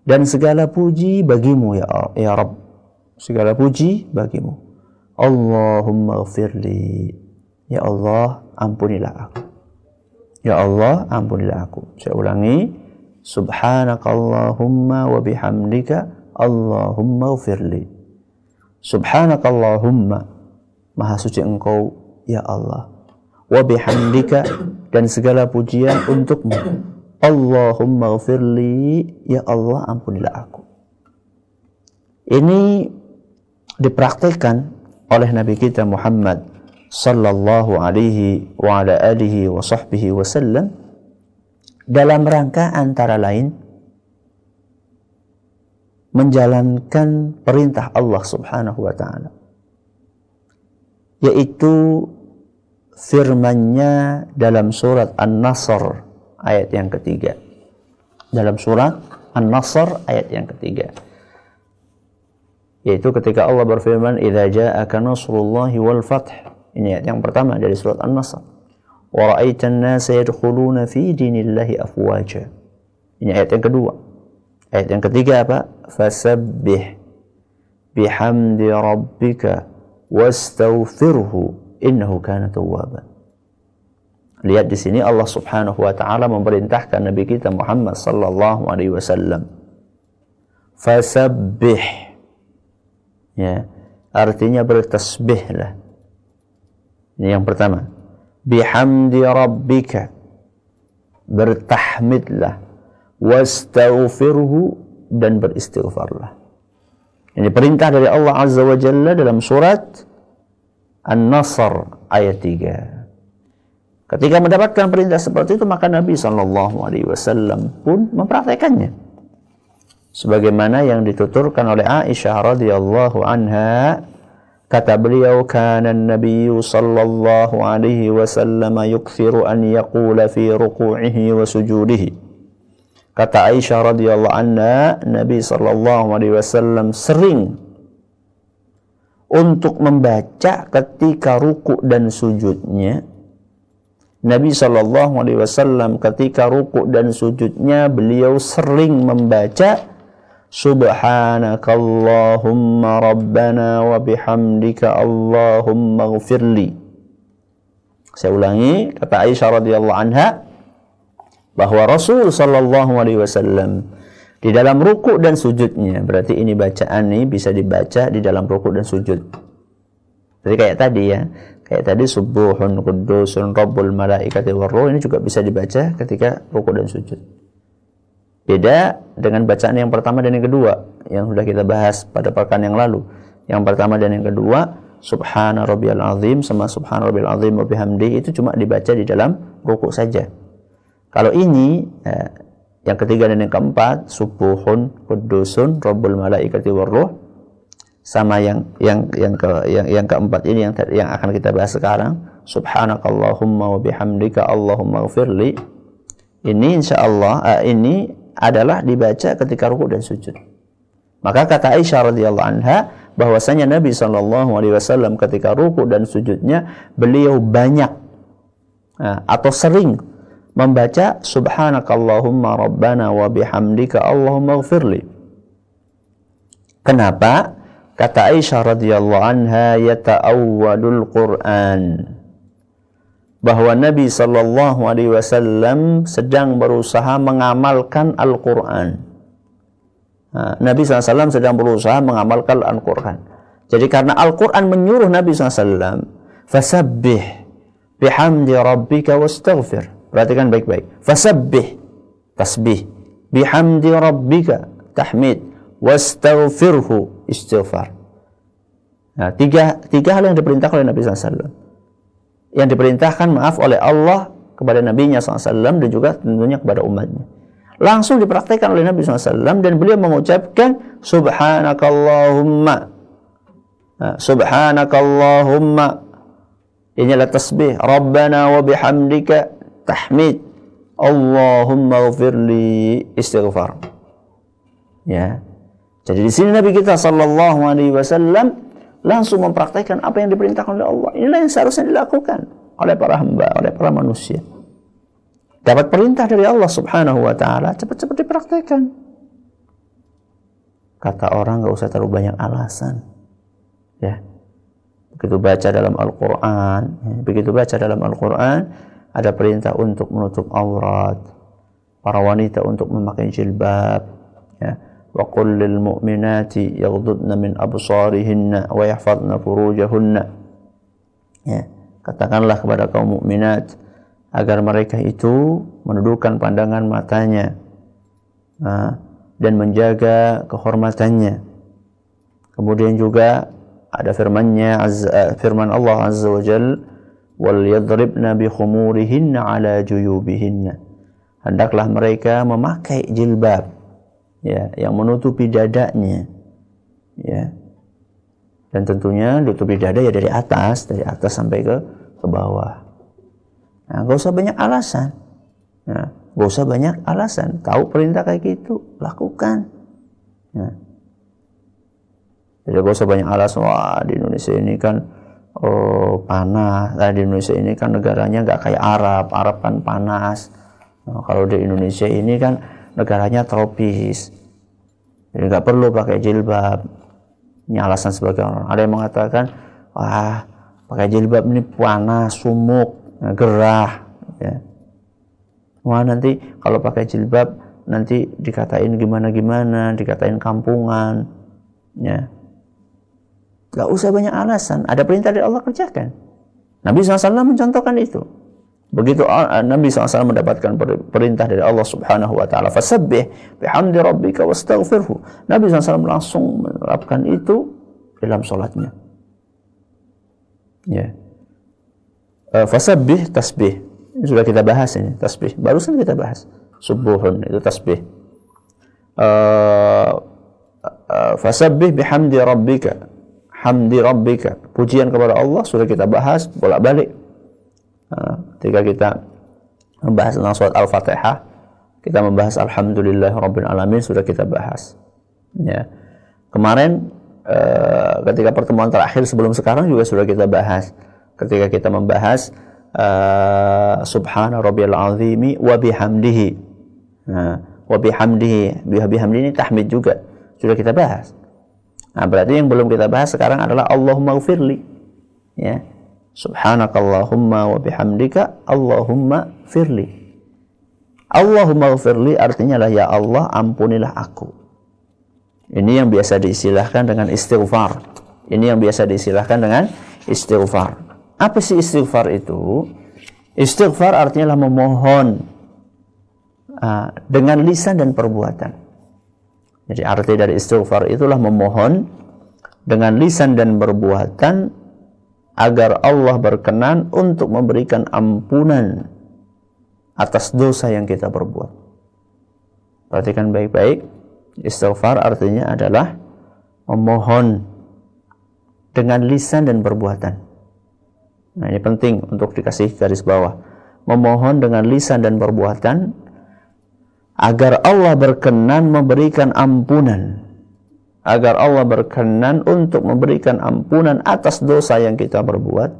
Dan segala puji bagimu ya ya Rabb. Segala puji bagimu. Allahumma ghafirli ya Allah ampunilah aku Ya Allah, ampunilah aku. Saya ulangi. Subhanakallahumma wa bihamdika Allahumma ufirli. Subhanakallahumma. Maha suci engkau, ya Allah. Wa bihamdika dan segala pujian untukmu. Allahumma ufirli. Ya Allah, ampunilah aku. Ini dipraktikkan oleh Nabi kita Muhammad sallallahu alaihi wa ala alihi wa sahbihi wasallam dalam rangka antara lain menjalankan perintah Allah Subhanahu wa taala yaitu firman-Nya dalam surat An-Nasr ayat yang ketiga. Dalam surat An-Nasr ayat yang ketiga. Yaitu ketika Allah berfirman idza ja'aka nasrullahi wal fath ini ayat yang pertama dari surat An-Nasr. Wa ra'aitan nasa yadkhuluna fi dinillahi afwaja. Ini ayat yang kedua. Ayat yang ketiga apa? Fasabbih bihamdi rabbika wastaghfirhu innahu kana tawwaban. Lihat di sini Allah Subhanahu wa taala memerintahkan Nabi kita Muhammad sallallahu alaihi wasallam. Fasabbih. Ya, artinya bertasbihlah ini yang pertama. Bihamdi rabbika. Bertahmidlah. Wastaghfirhu dan beristighfarlah. Ini perintah dari Allah Azza wa Jalla dalam surat An-Nasr ayat 3. Ketika mendapatkan perintah seperti itu maka Nabi Shallallahu Alaihi Wasallam pun mempraktekannya. Sebagaimana yang dituturkan oleh Aisyah radhiyallahu anha Kata beliau, "Kana an-nabiy sallallahu alaihi wasallam yukthiru an yaqula fi ruku'ihi wa sujudihi." Kata Aisyah radhiyallahu anha, Nabi sallallahu alaihi wasallam sering untuk membaca ketika ruku dan sujudnya. Nabi sallallahu alaihi wasallam ketika ruku dan sujudnya beliau sering membaca Subhanakallahumma rabbana wa bihamdika Allahumma ghafirli. Saya ulangi kata Aisyah radhiyallahu anha bahwa Rasul sallallahu alaihi wasallam di dalam ruku dan sujudnya berarti ini bacaan ini bisa dibaca di dalam ruku dan sujud. Jadi kayak tadi ya, kayak tadi subuhun qudusun rabbul malaikati warruh ini juga bisa dibaca ketika ruku dan sujud. Beda dengan bacaan yang pertama dan yang kedua yang sudah kita bahas pada pekan yang lalu. Yang pertama dan yang kedua, subhana rabbiyal azim sama subhana rabbiyal azim wa bihamdi itu cuma dibaca di dalam ruku saja. Kalau ini eh, yang ketiga dan yang keempat, subuhun kudusun rabbul malaikati warruh sama yang yang yang ke yang, yang keempat ini yang yang akan kita bahas sekarang subhanakallahumma wa bihamdika allahumma ghafirli ini insyaallah uh, ini adalah dibaca ketika ruku dan sujud. Maka kata Aisyah radhiyallahu anha bahwasanya Nabi Shallallahu alaihi wasallam ketika ruku dan sujudnya beliau banyak atau sering membaca subhanakallahumma rabbana wa bihamdika allahumma ghafirli. Kenapa? Kata Aisyah radhiyallahu anha yata'awwadul Qur'an bahwa Nabi Shallallahu Alaihi Wasallam sedang berusaha mengamalkan Al-Quran. Nah, Nabi SAW sedang berusaha mengamalkan Al-Quran. Jadi karena Al-Quran menyuruh Nabi SAW, fasabbih, bihamdi rabbika wastaghfir. Perhatikan baik-baik. Fasabbih tasbih bihamdi rabbika tahmid wastaghfirhu istighfar. Nah, tiga, tiga hal yang diperintahkan oleh Nabi SAW. Yang diperintahkan maaf oleh Allah kepada Nabi-Nya SAW dan juga tentunya kepada umatnya. Langsung dipraktikkan oleh Nabi SAW dan beliau mengucapkan Subhanakallahumma. Nah, Subhanakallahumma. Ini adalah tasbih. Rabbana wa bihamdika tahmid. Allahumma ghafirli istighfar. Ya. Jadi di sini Nabi kita sallallahu alaihi wasallam langsung mempraktikkan apa yang diperintahkan oleh Allah. Inilah yang seharusnya dilakukan oleh para hamba, oleh para manusia. Dapat perintah dari Allah Subhanahu wa taala, cepat-cepat dipraktikkan. Kata orang nggak usah terlalu banyak alasan. Ya. Begitu baca dalam Al-Qur'an, ya. begitu baca dalam Al-Qur'an ada perintah untuk menutup aurat, para wanita untuk memakai jilbab, ya mu'minati yaghdudna min absarihinna wa yahfazna furujahunna. Ya katakanlah kepada kaum mukminat agar mereka itu menundukkan pandangan matanya nah, dan menjaga kehormatannya. Kemudian juga ada firmannya azza, firman Allah azza wa jal wal yadribna bi khumurihinna ala juyubihinna. Hendaklah mereka memakai jilbab ya yang menutupi dadanya. Ya. Dan tentunya ditutupi dada ya dari atas dari atas sampai ke ke bawah. Nah gak usah banyak alasan. Nah gak usah banyak alasan. Tahu perintah kayak gitu lakukan. Nah. jadi gak usah banyak alasan wah di Indonesia ini kan oh panas. Nah, di Indonesia ini kan negaranya nggak kayak Arab. Arab kan panas. Nah, kalau di Indonesia ini kan negaranya tropis jadi nggak perlu pakai jilbab. Ini alasan sebagai orang. Ada yang mengatakan, wah pakai jilbab ini panas, sumuk, gerah. Ya. Wah nanti kalau pakai jilbab nanti dikatain gimana-gimana, dikatain kampungan. Ya. Gak usah banyak alasan. Ada perintah dari Allah kerjakan. Nabi SAW mencontohkan itu. Begitu Nabi SAW mendapatkan perintah dari Allah Subhanahu wa taala, "Fasabbih bihamdi rabbika wastaghfirhu." Nabi SAW langsung menerapkan itu dalam salatnya. Ya. Uh, fasabbih tasbih. Ini sudah kita bahas ini, tasbih. Barusan kita bahas. Subuhun itu tasbih. Uh, fasabbih bihamdi rabbika. Hamdi rabbika. Pujian kepada Allah sudah kita bahas bolak-balik ketika kita membahas tentang surat Al-Fatihah, kita membahas Alhamdulillah Rabbil Alamin sudah kita bahas. Ya. Kemarin uh, ketika pertemuan terakhir sebelum sekarang juga sudah kita bahas. Ketika kita membahas uh, Subhana Rabbil Azimi wa bihamdihi. Nah, wa bihamdihi, bihamdihi ini tahmid juga. Sudah kita bahas. Nah, berarti yang belum kita bahas sekarang adalah Allahumma ufirli. Ya Subhanakallahumma wa bihamdika Allahumma firli. Allahumma firli artinya lah ya Allah ampunilah aku. Ini yang biasa diistilahkan dengan istighfar. Ini yang biasa diistilahkan dengan istighfar. Apa sih istighfar itu? Istighfar artinya lah memohon uh, dengan lisan dan perbuatan. Jadi arti dari istighfar itulah memohon dengan lisan dan perbuatan agar Allah berkenan untuk memberikan ampunan atas dosa yang kita perbuat. Perhatikan baik-baik. Istighfar artinya adalah memohon dengan lisan dan perbuatan. Nah, ini penting untuk dikasih garis bawah. Memohon dengan lisan dan perbuatan agar Allah berkenan memberikan ampunan agar Allah berkenan untuk memberikan ampunan atas dosa yang kita berbuat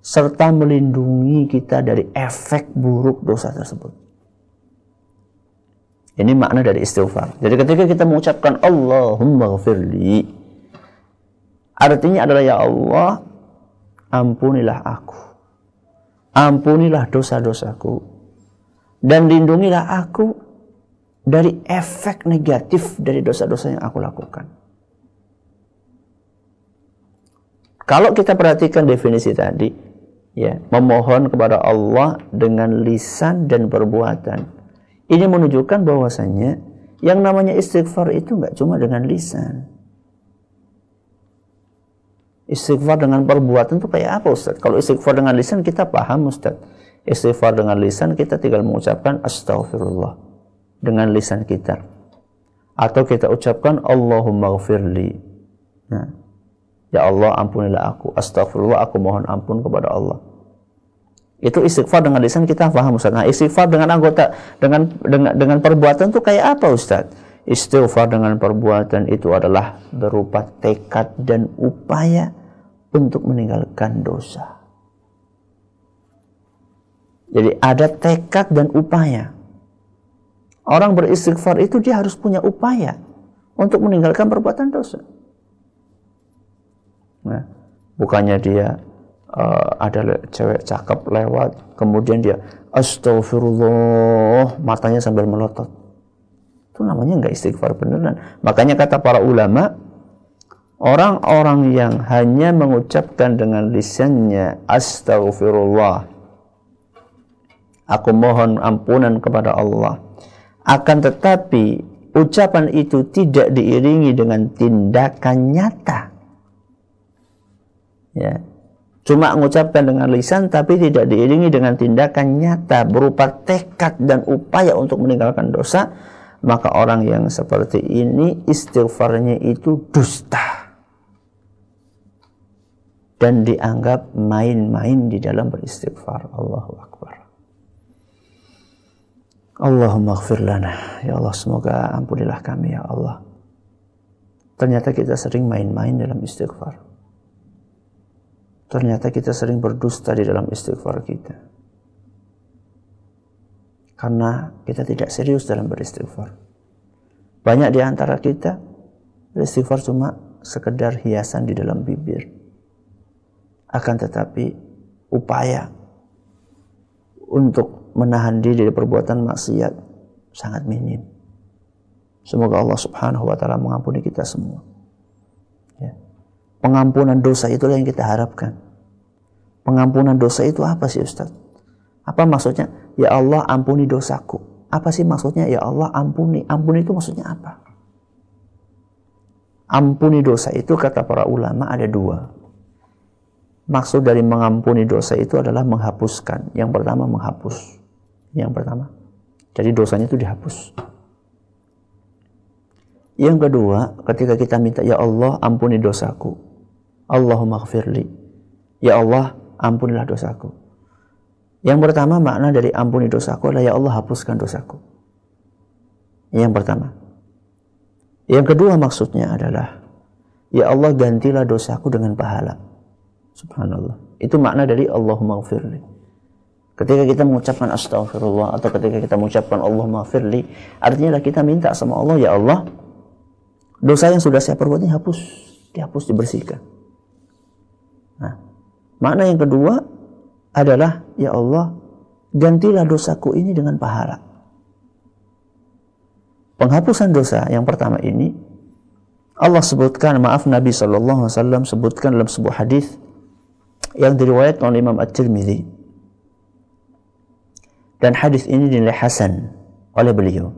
serta melindungi kita dari efek buruk dosa tersebut. Ini makna dari istighfar. Jadi ketika kita mengucapkan Allahumma ghafirli artinya adalah ya Allah ampunilah aku. Ampunilah dosa-dosaku dan lindungilah aku dari efek negatif dari dosa-dosa yang aku lakukan. Kalau kita perhatikan definisi tadi, ya memohon kepada Allah dengan lisan dan perbuatan ini menunjukkan bahwasanya yang namanya istighfar itu nggak cuma dengan lisan. Istighfar dengan perbuatan itu kayak apa Ustaz? Kalau istighfar dengan lisan kita paham Ustaz. Istighfar dengan lisan kita tinggal mengucapkan astagfirullah dengan lisan kita atau kita ucapkan Allahumma gfirli nah, Ya Allah ampunilah aku. Astagfirullah aku mohon ampun kepada Allah. Itu istighfar dengan lisan kita paham Ustaz. Nah, istighfar dengan anggota dengan dengan dengan perbuatan itu kayak apa Ustaz? Istighfar dengan perbuatan itu adalah berupa tekad dan upaya untuk meninggalkan dosa. Jadi ada tekad dan upaya. Orang beristighfar itu dia harus punya upaya untuk meninggalkan perbuatan dosa. Nah, bukannya dia uh, ada cewek cakep lewat, kemudian dia astagfirullah, matanya sambil melotot. Itu namanya nggak istighfar beneran. Makanya kata para ulama, orang-orang yang hanya mengucapkan dengan lisannya astagfirullah, aku mohon ampunan kepada Allah. Akan tetapi ucapan itu tidak diiringi dengan tindakan nyata. Ya. Cuma mengucapkan dengan lisan tapi tidak diiringi dengan tindakan nyata berupa tekad dan upaya untuk meninggalkan dosa maka orang yang seperti ini istighfarnya itu dusta. Dan dianggap main-main di dalam beristighfar. Allahu Akbar Allahumma gfir ya Allah semoga ampunilah kami ya Allah ternyata kita sering main-main dalam istighfar ternyata kita sering berdusta di dalam istighfar kita. Karena kita tidak serius dalam beristighfar. Banyak di antara kita beristighfar cuma sekedar hiasan di dalam bibir. Akan tetapi upaya untuk menahan diri dari perbuatan maksiat sangat minim. Semoga Allah Subhanahu wa taala mengampuni kita semua. Pengampunan dosa itulah yang kita harapkan. Pengampunan dosa itu apa sih Ustaz? Apa maksudnya? Ya Allah ampuni dosaku. Apa sih maksudnya? Ya Allah ampuni. Ampuni itu maksudnya apa? Ampuni dosa itu kata para ulama ada dua. Maksud dari mengampuni dosa itu adalah menghapuskan. Yang pertama menghapus. Yang pertama. Jadi dosanya itu dihapus. Yang kedua, ketika kita minta, Ya Allah ampuni dosaku. Allahumma gfirli. Ya Allah, ampunilah dosaku. Yang pertama makna dari ampuni dosaku adalah ya Allah hapuskan dosaku. Yang pertama. Yang kedua maksudnya adalah ya Allah gantilah dosaku dengan pahala. Subhanallah. Itu makna dari Allahumma gfirli. Ketika kita mengucapkan astagfirullah atau ketika kita mengucapkan Allahumma gfirli, artinya kita minta sama Allah, ya Allah, dosa yang sudah saya perbuat ini hapus, dihapus, dibersihkan. Nah, makna yang kedua adalah ya Allah, gantilah dosaku ini dengan pahala. Penghapusan dosa yang pertama ini Allah sebutkan maaf Nabi wasallam sebutkan dalam sebuah hadis yang diriwayatkan oleh Imam At-Tirmizi dan hadis ini dinilai hasan oleh beliau.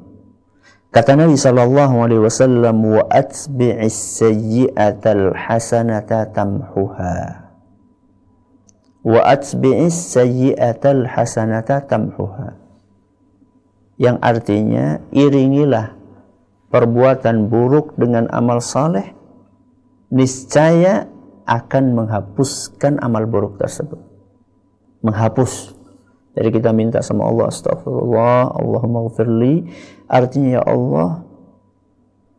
Kata Nabi sallallahu alaihi wasallam wa atbi'is sayyi'atal hasanata tamhuha. Wa atbi'is sayyi'atal hasanata tamhuha. Yang artinya iringilah perbuatan buruk dengan amal saleh niscaya akan menghapuskan amal buruk tersebut. Menghapus jadi kita minta sama Allah astagfirullah Allahumma gfirli artinya ya Allah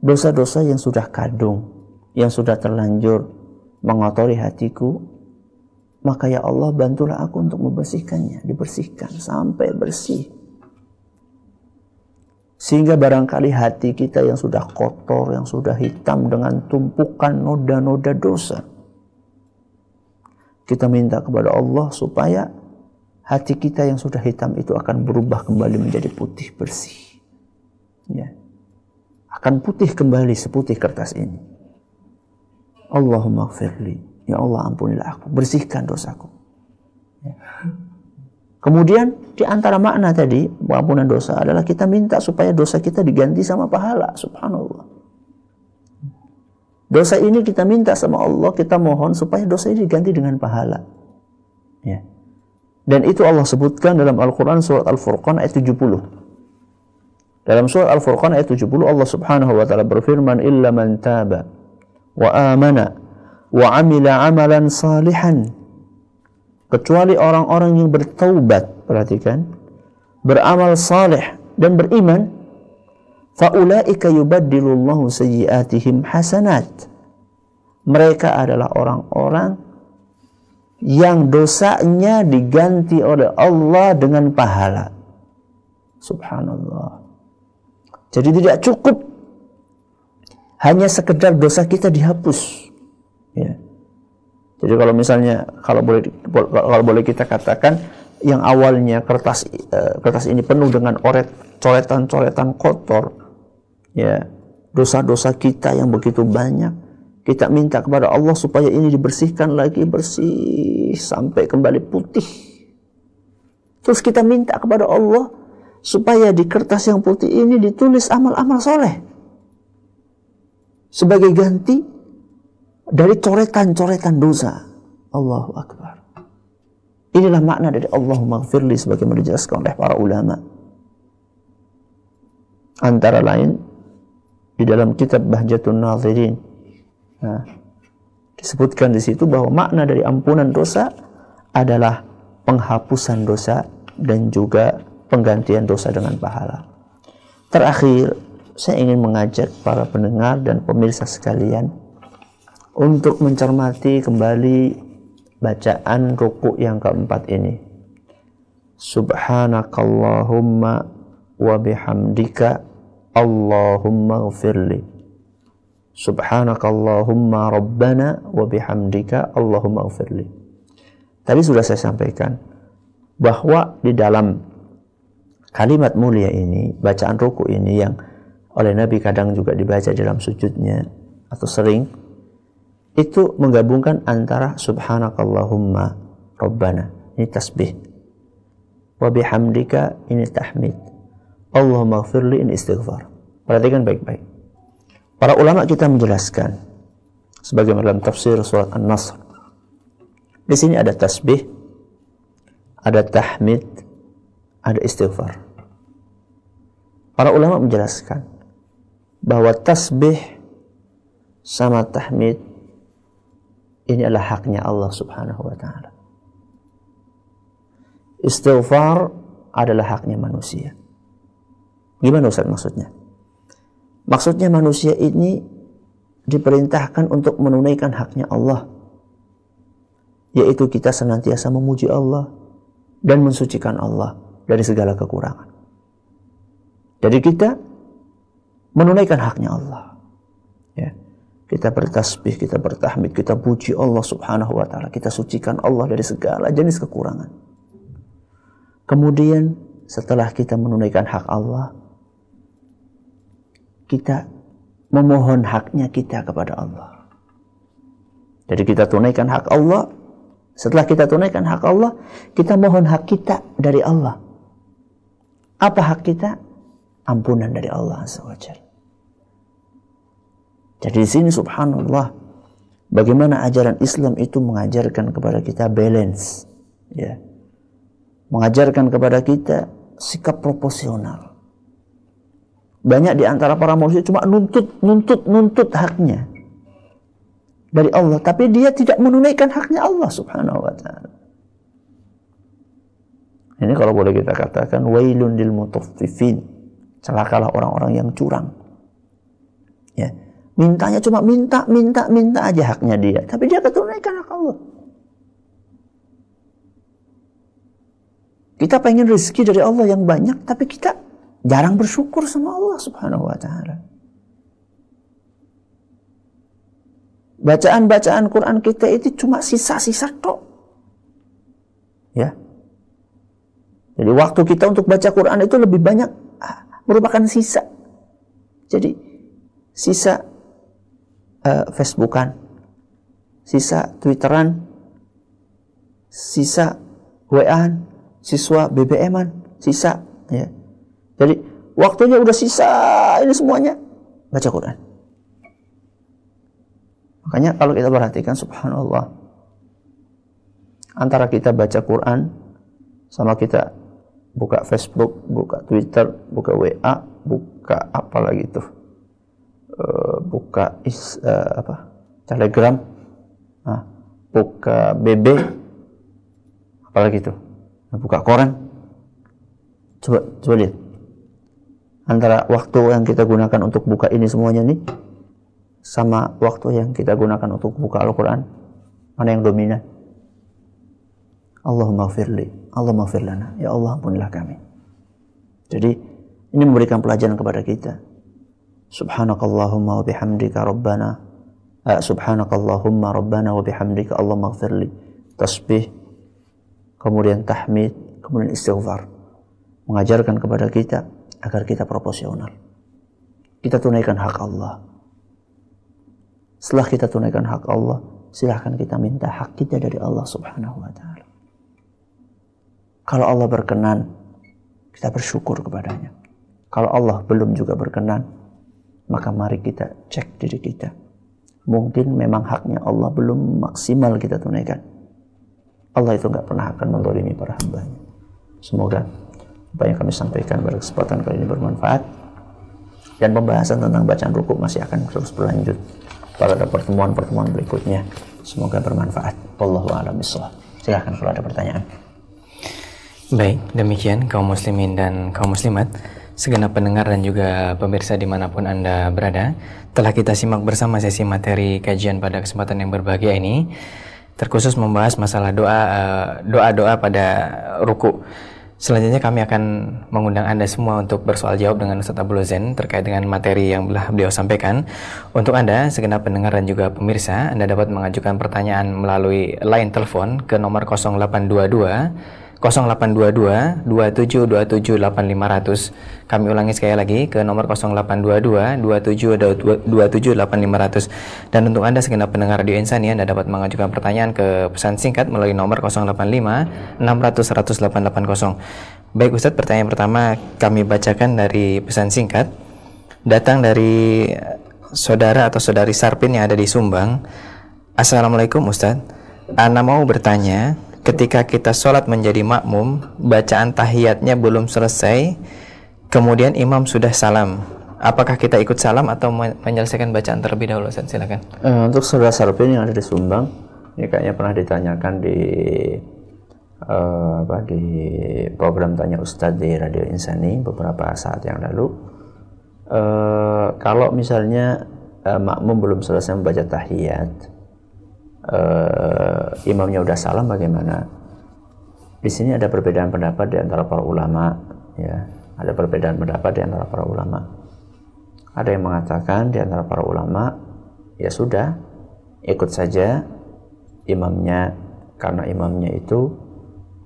dosa-dosa yang sudah kadung yang sudah terlanjur mengotori hatiku maka ya Allah bantulah aku untuk membersihkannya, dibersihkan sampai bersih. Sehingga barangkali hati kita yang sudah kotor, yang sudah hitam dengan tumpukan noda-noda dosa. Kita minta kepada Allah supaya hati kita yang sudah hitam itu akan berubah kembali menjadi putih bersih. Ya. Akan putih kembali seputih kertas ini. Allahumma gfirli Ya Allah ampunilah aku, bersihkan dosaku. Kemudian di antara makna tadi pengampunan dosa adalah kita minta supaya dosa kita diganti sama pahala. Subhanallah. Dosa ini kita minta sama Allah, kita mohon supaya dosa ini diganti dengan pahala. Ya. Dan itu Allah sebutkan dalam Al-Quran surat Al-Furqan ayat 70. Dalam surat Al-Furqan ayat 70 Allah subhanahu wa ta'ala berfirman, Illa man taba wa amana wa amila amalan salihan kecuali orang-orang yang bertaubat perhatikan beramal saleh dan beriman faulaika yubaddilullahu sayyiatihim hasanat mereka adalah orang-orang yang dosanya diganti oleh Allah dengan pahala. Subhanallah. Jadi tidak cukup. Hanya sekedar dosa kita dihapus. Ya. Jadi kalau misalnya kalau boleh kalau boleh kita katakan yang awalnya kertas uh, kertas ini penuh dengan oret coretan-coretan kotor, ya dosa-dosa kita yang begitu banyak, kita minta kepada Allah supaya ini dibersihkan lagi bersih sampai kembali putih. Terus kita minta kepada Allah supaya di kertas yang putih ini ditulis amal-amal soleh sebagai ganti dari coretan-coretan dosa. Allahu Akbar. Inilah makna dari Allahumma gfirli sebagaimana dijelaskan oleh para ulama. Antara lain di dalam kitab Bahjatun Nazirin. Nah, disebutkan di situ bahwa makna dari ampunan dosa adalah penghapusan dosa dan juga penggantian dosa dengan pahala. Terakhir, saya ingin mengajak para pendengar dan pemirsa sekalian untuk mencermati kembali bacaan ruku yang keempat ini. Subhanakallahumma wa bihamdika Allahumma ghafirli. Subhanakallahumma rabbana wa bihamdika Allahumma ghafirli. Tadi sudah saya sampaikan bahwa di dalam kalimat mulia ini, bacaan ruku ini yang oleh Nabi kadang juga dibaca dalam sujudnya atau sering itu menggabungkan antara subhanakallahumma rabbana ini tasbih. Wa bihamdika ini tahmid. Allahumma gfirli ini istighfar. Perhatikan baik-baik para ulama kita menjelaskan sebagaimana dalam tafsir surat An-Nasr di sini ada tasbih ada tahmid ada istighfar para ulama menjelaskan bahwa tasbih sama tahmid ini adalah haknya Allah Subhanahu wa taala. Istighfar adalah haknya manusia. Gimana Ustaz maksudnya? Maksudnya manusia ini diperintahkan untuk menunaikan haknya Allah. Yaitu kita senantiasa memuji Allah dan mensucikan Allah dari segala kekurangan. Jadi kita menunaikan haknya Allah. Ya. Kita bertasbih, kita bertahmid, kita puji Allah subhanahu wa ta'ala. Kita sucikan Allah dari segala jenis kekurangan. Kemudian setelah kita menunaikan hak Allah, kita memohon haknya kita kepada Allah. Jadi kita tunaikan hak Allah. Setelah kita tunaikan hak Allah, kita mohon hak kita dari Allah. Apa hak kita? Ampunan dari Allah Jalla. Jadi di sini subhanallah bagaimana ajaran Islam itu mengajarkan kepada kita balance ya. Mengajarkan kepada kita sikap proporsional. Banyak di antara para manusia cuma nuntut nuntut nuntut haknya dari Allah tapi dia tidak menunaikan haknya Allah Subhanahu wa taala. Ini kalau boleh kita katakan wailun lil mutaffifin. Celakalah orang-orang yang curang. Ya Mintanya cuma minta, minta, minta aja haknya dia. Tapi dia ketunaikan hak Allah. Kita pengen rezeki dari Allah yang banyak, tapi kita jarang bersyukur sama Allah subhanahu wa ta'ala. Bacaan-bacaan Quran kita itu cuma sisa-sisa tok. Ya. Jadi waktu kita untuk baca Quran itu lebih banyak ah, merupakan sisa. Jadi sisa uh, Facebookan, sisa Twitteran, sisa wa siswa BBM-an, sisa ya. Jadi waktunya udah sisa ini semuanya baca Quran. Makanya kalau kita perhatikan subhanallah antara kita baca Quran sama kita buka Facebook, buka Twitter, buka WA, buka apa lagi tuh? Uh, buka is, uh, apa? Telegram, nah, buka BB, apalagi? Nah, buka koran. Coba coba lihat. Antara waktu yang kita gunakan untuk buka ini semuanya nih sama waktu yang kita gunakan untuk buka Al-Quran. Mana yang dominan? Allahumma firli Allahumma firlana ya Allah ampunilah kami. Jadi ini memberikan pelajaran kepada kita. Subhanakallahumma wa bihamdika rabbana uh, subhanakallahumma rabbana wa bihamdika Allahumma firli tasbih kemudian tahmid kemudian istighfar. Mengajarkan kepada kita agar kita proporsional kita tunaikan hak Allah setelah kita tunaikan hak Allah, silahkan kita minta hak kita dari Allah Subhanahu wa taala. Kalau Allah berkenan, kita bersyukur kepadanya. Kalau Allah belum juga berkenan, maka mari kita cek diri kita. Mungkin memang haknya Allah belum maksimal kita tunaikan. Allah itu nggak pernah akan mendolimi para hambanya. Semoga apa yang kami sampaikan pada kesempatan kali ini bermanfaat. Dan pembahasan tentang bacaan rukuk masih akan terus berlanjut pada pertemuan-pertemuan berikutnya. Semoga bermanfaat. Wallahu a'lam Silahkan kalau ada pertanyaan. Baik, demikian kaum muslimin dan kaum muslimat, segenap pendengar dan juga pemirsa di mana pun Anda berada, telah kita simak bersama sesi materi kajian pada kesempatan yang berbahagia ini, terkhusus membahas masalah doa eh, doa-doa pada ruku. Selanjutnya kami akan mengundang Anda semua untuk bersoal jawab dengan Ustaz Abdul Zen terkait dengan materi yang telah beliau sampaikan. Untuk Anda, segenap pendengar dan juga pemirsa, Anda dapat mengajukan pertanyaan melalui line telepon ke nomor 0822 0822 2727 8500. Kami ulangi sekali lagi ke nomor 0822 2727 8500. Dan untuk Anda segenap pendengar Radio Insani Anda dapat mengajukan pertanyaan ke pesan singkat melalui nomor 085 600 100 880. Baik Ustadz, pertanyaan pertama kami bacakan dari pesan singkat datang dari saudara atau saudari Sarpin yang ada di Sumbang. Assalamualaikum Ustadz. Ana mau bertanya, ketika kita sholat menjadi makmum, bacaan tahiyatnya belum selesai, kemudian imam sudah salam. Apakah kita ikut salam atau menyelesaikan bacaan terlebih dahulu? Ustaz, silakan. Uh, untuk saudara Sarpin yang ada di Sumbang, ini kayaknya pernah ditanyakan di uh, apa di program tanya Ustadz di Radio Insani beberapa saat yang lalu. Uh, kalau misalnya uh, makmum belum selesai membaca tahiyat, uh, imamnya udah salam bagaimana? Di sini ada perbedaan pendapat di antara para ulama, ya. Ada perbedaan pendapat di antara para ulama. Ada yang mengatakan di antara para ulama, ya sudah, ikut saja imamnya karena imamnya itu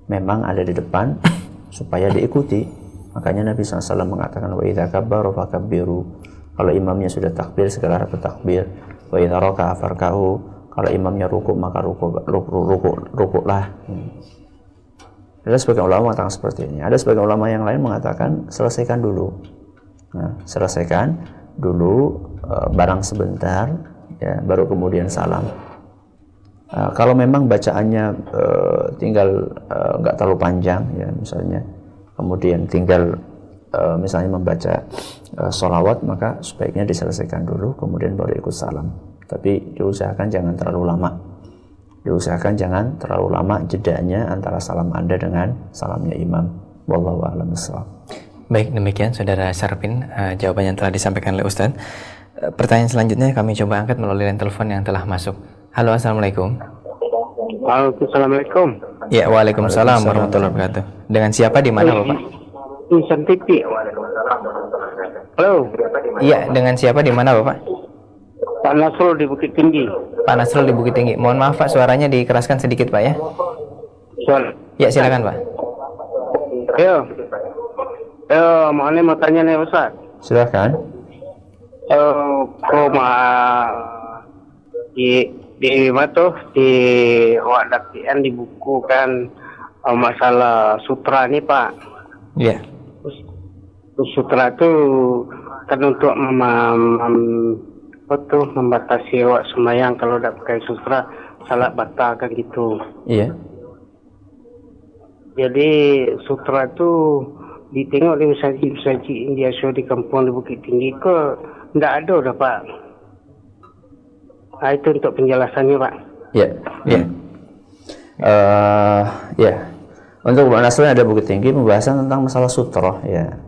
memang ada di depan supaya diikuti. Makanya Nabi SAW mengatakan wa idza kabbaru fakabbiru. Kalau imamnya sudah takbir segala bertakbir. Wa idza raka'a farka'u kalau imamnya ruku maka ruku ruku ruku, lah hmm. ada sebagian ulama mengatakan seperti ini. Ada sebagian ulama yang lain mengatakan selesaikan dulu. Nah, selesaikan dulu uh, barang sebentar ya baru kemudian salam. Uh, kalau memang bacaannya uh, tinggal nggak uh, terlalu panjang ya misalnya kemudian tinggal uh, misalnya membaca uh, solawat maka sebaiknya diselesaikan dulu kemudian baru ikut salam tapi diusahakan jangan terlalu lama diusahakan jangan terlalu lama jedanya antara salam anda dengan salamnya imam wallahu a'lam Baik, demikian Saudara Sarpin uh, jawaban yang telah disampaikan oleh Ustaz. Uh, pertanyaan selanjutnya kami coba angkat melalui line telepon yang telah masuk. Halo, Assalamualaikum. Assalamualaikum. Ya, Waalaikumsalam warahmatullahi wabarakatuh. Dengan siapa di mana, Bapak? Insan TV. Halo. Iya, dengan siapa di mana, Bapak? Pak Nasrul di Bukit Tinggi. Pak Nasrul di Bukit Tinggi. Mohon maaf Pak, suaranya dikeraskan sedikit Pak ya. Suara. Ya silakan Pak. Yo. Yo, mau mau tanya nih Ustaz. Silakan. Eh, koma di di mana tuh di wadak di buku kan oh, masalah sutra nih Pak. Iya. Sutra itu kan untuk mem, mem, tuh, membatasi awak semayang kalau tidak pakai sutra salat batal kan gitu. Iya. Jadi sutra itu ditengok di masjid-masjid India so di kampung di Bukit Tinggi ke tidak ada dah Pak. Nah, itu untuk penjelasannya Pak. Iya. Iya. Eh, ya. Untuk Nasrul ada Bukit Tinggi pembahasan tentang masalah sutra ya.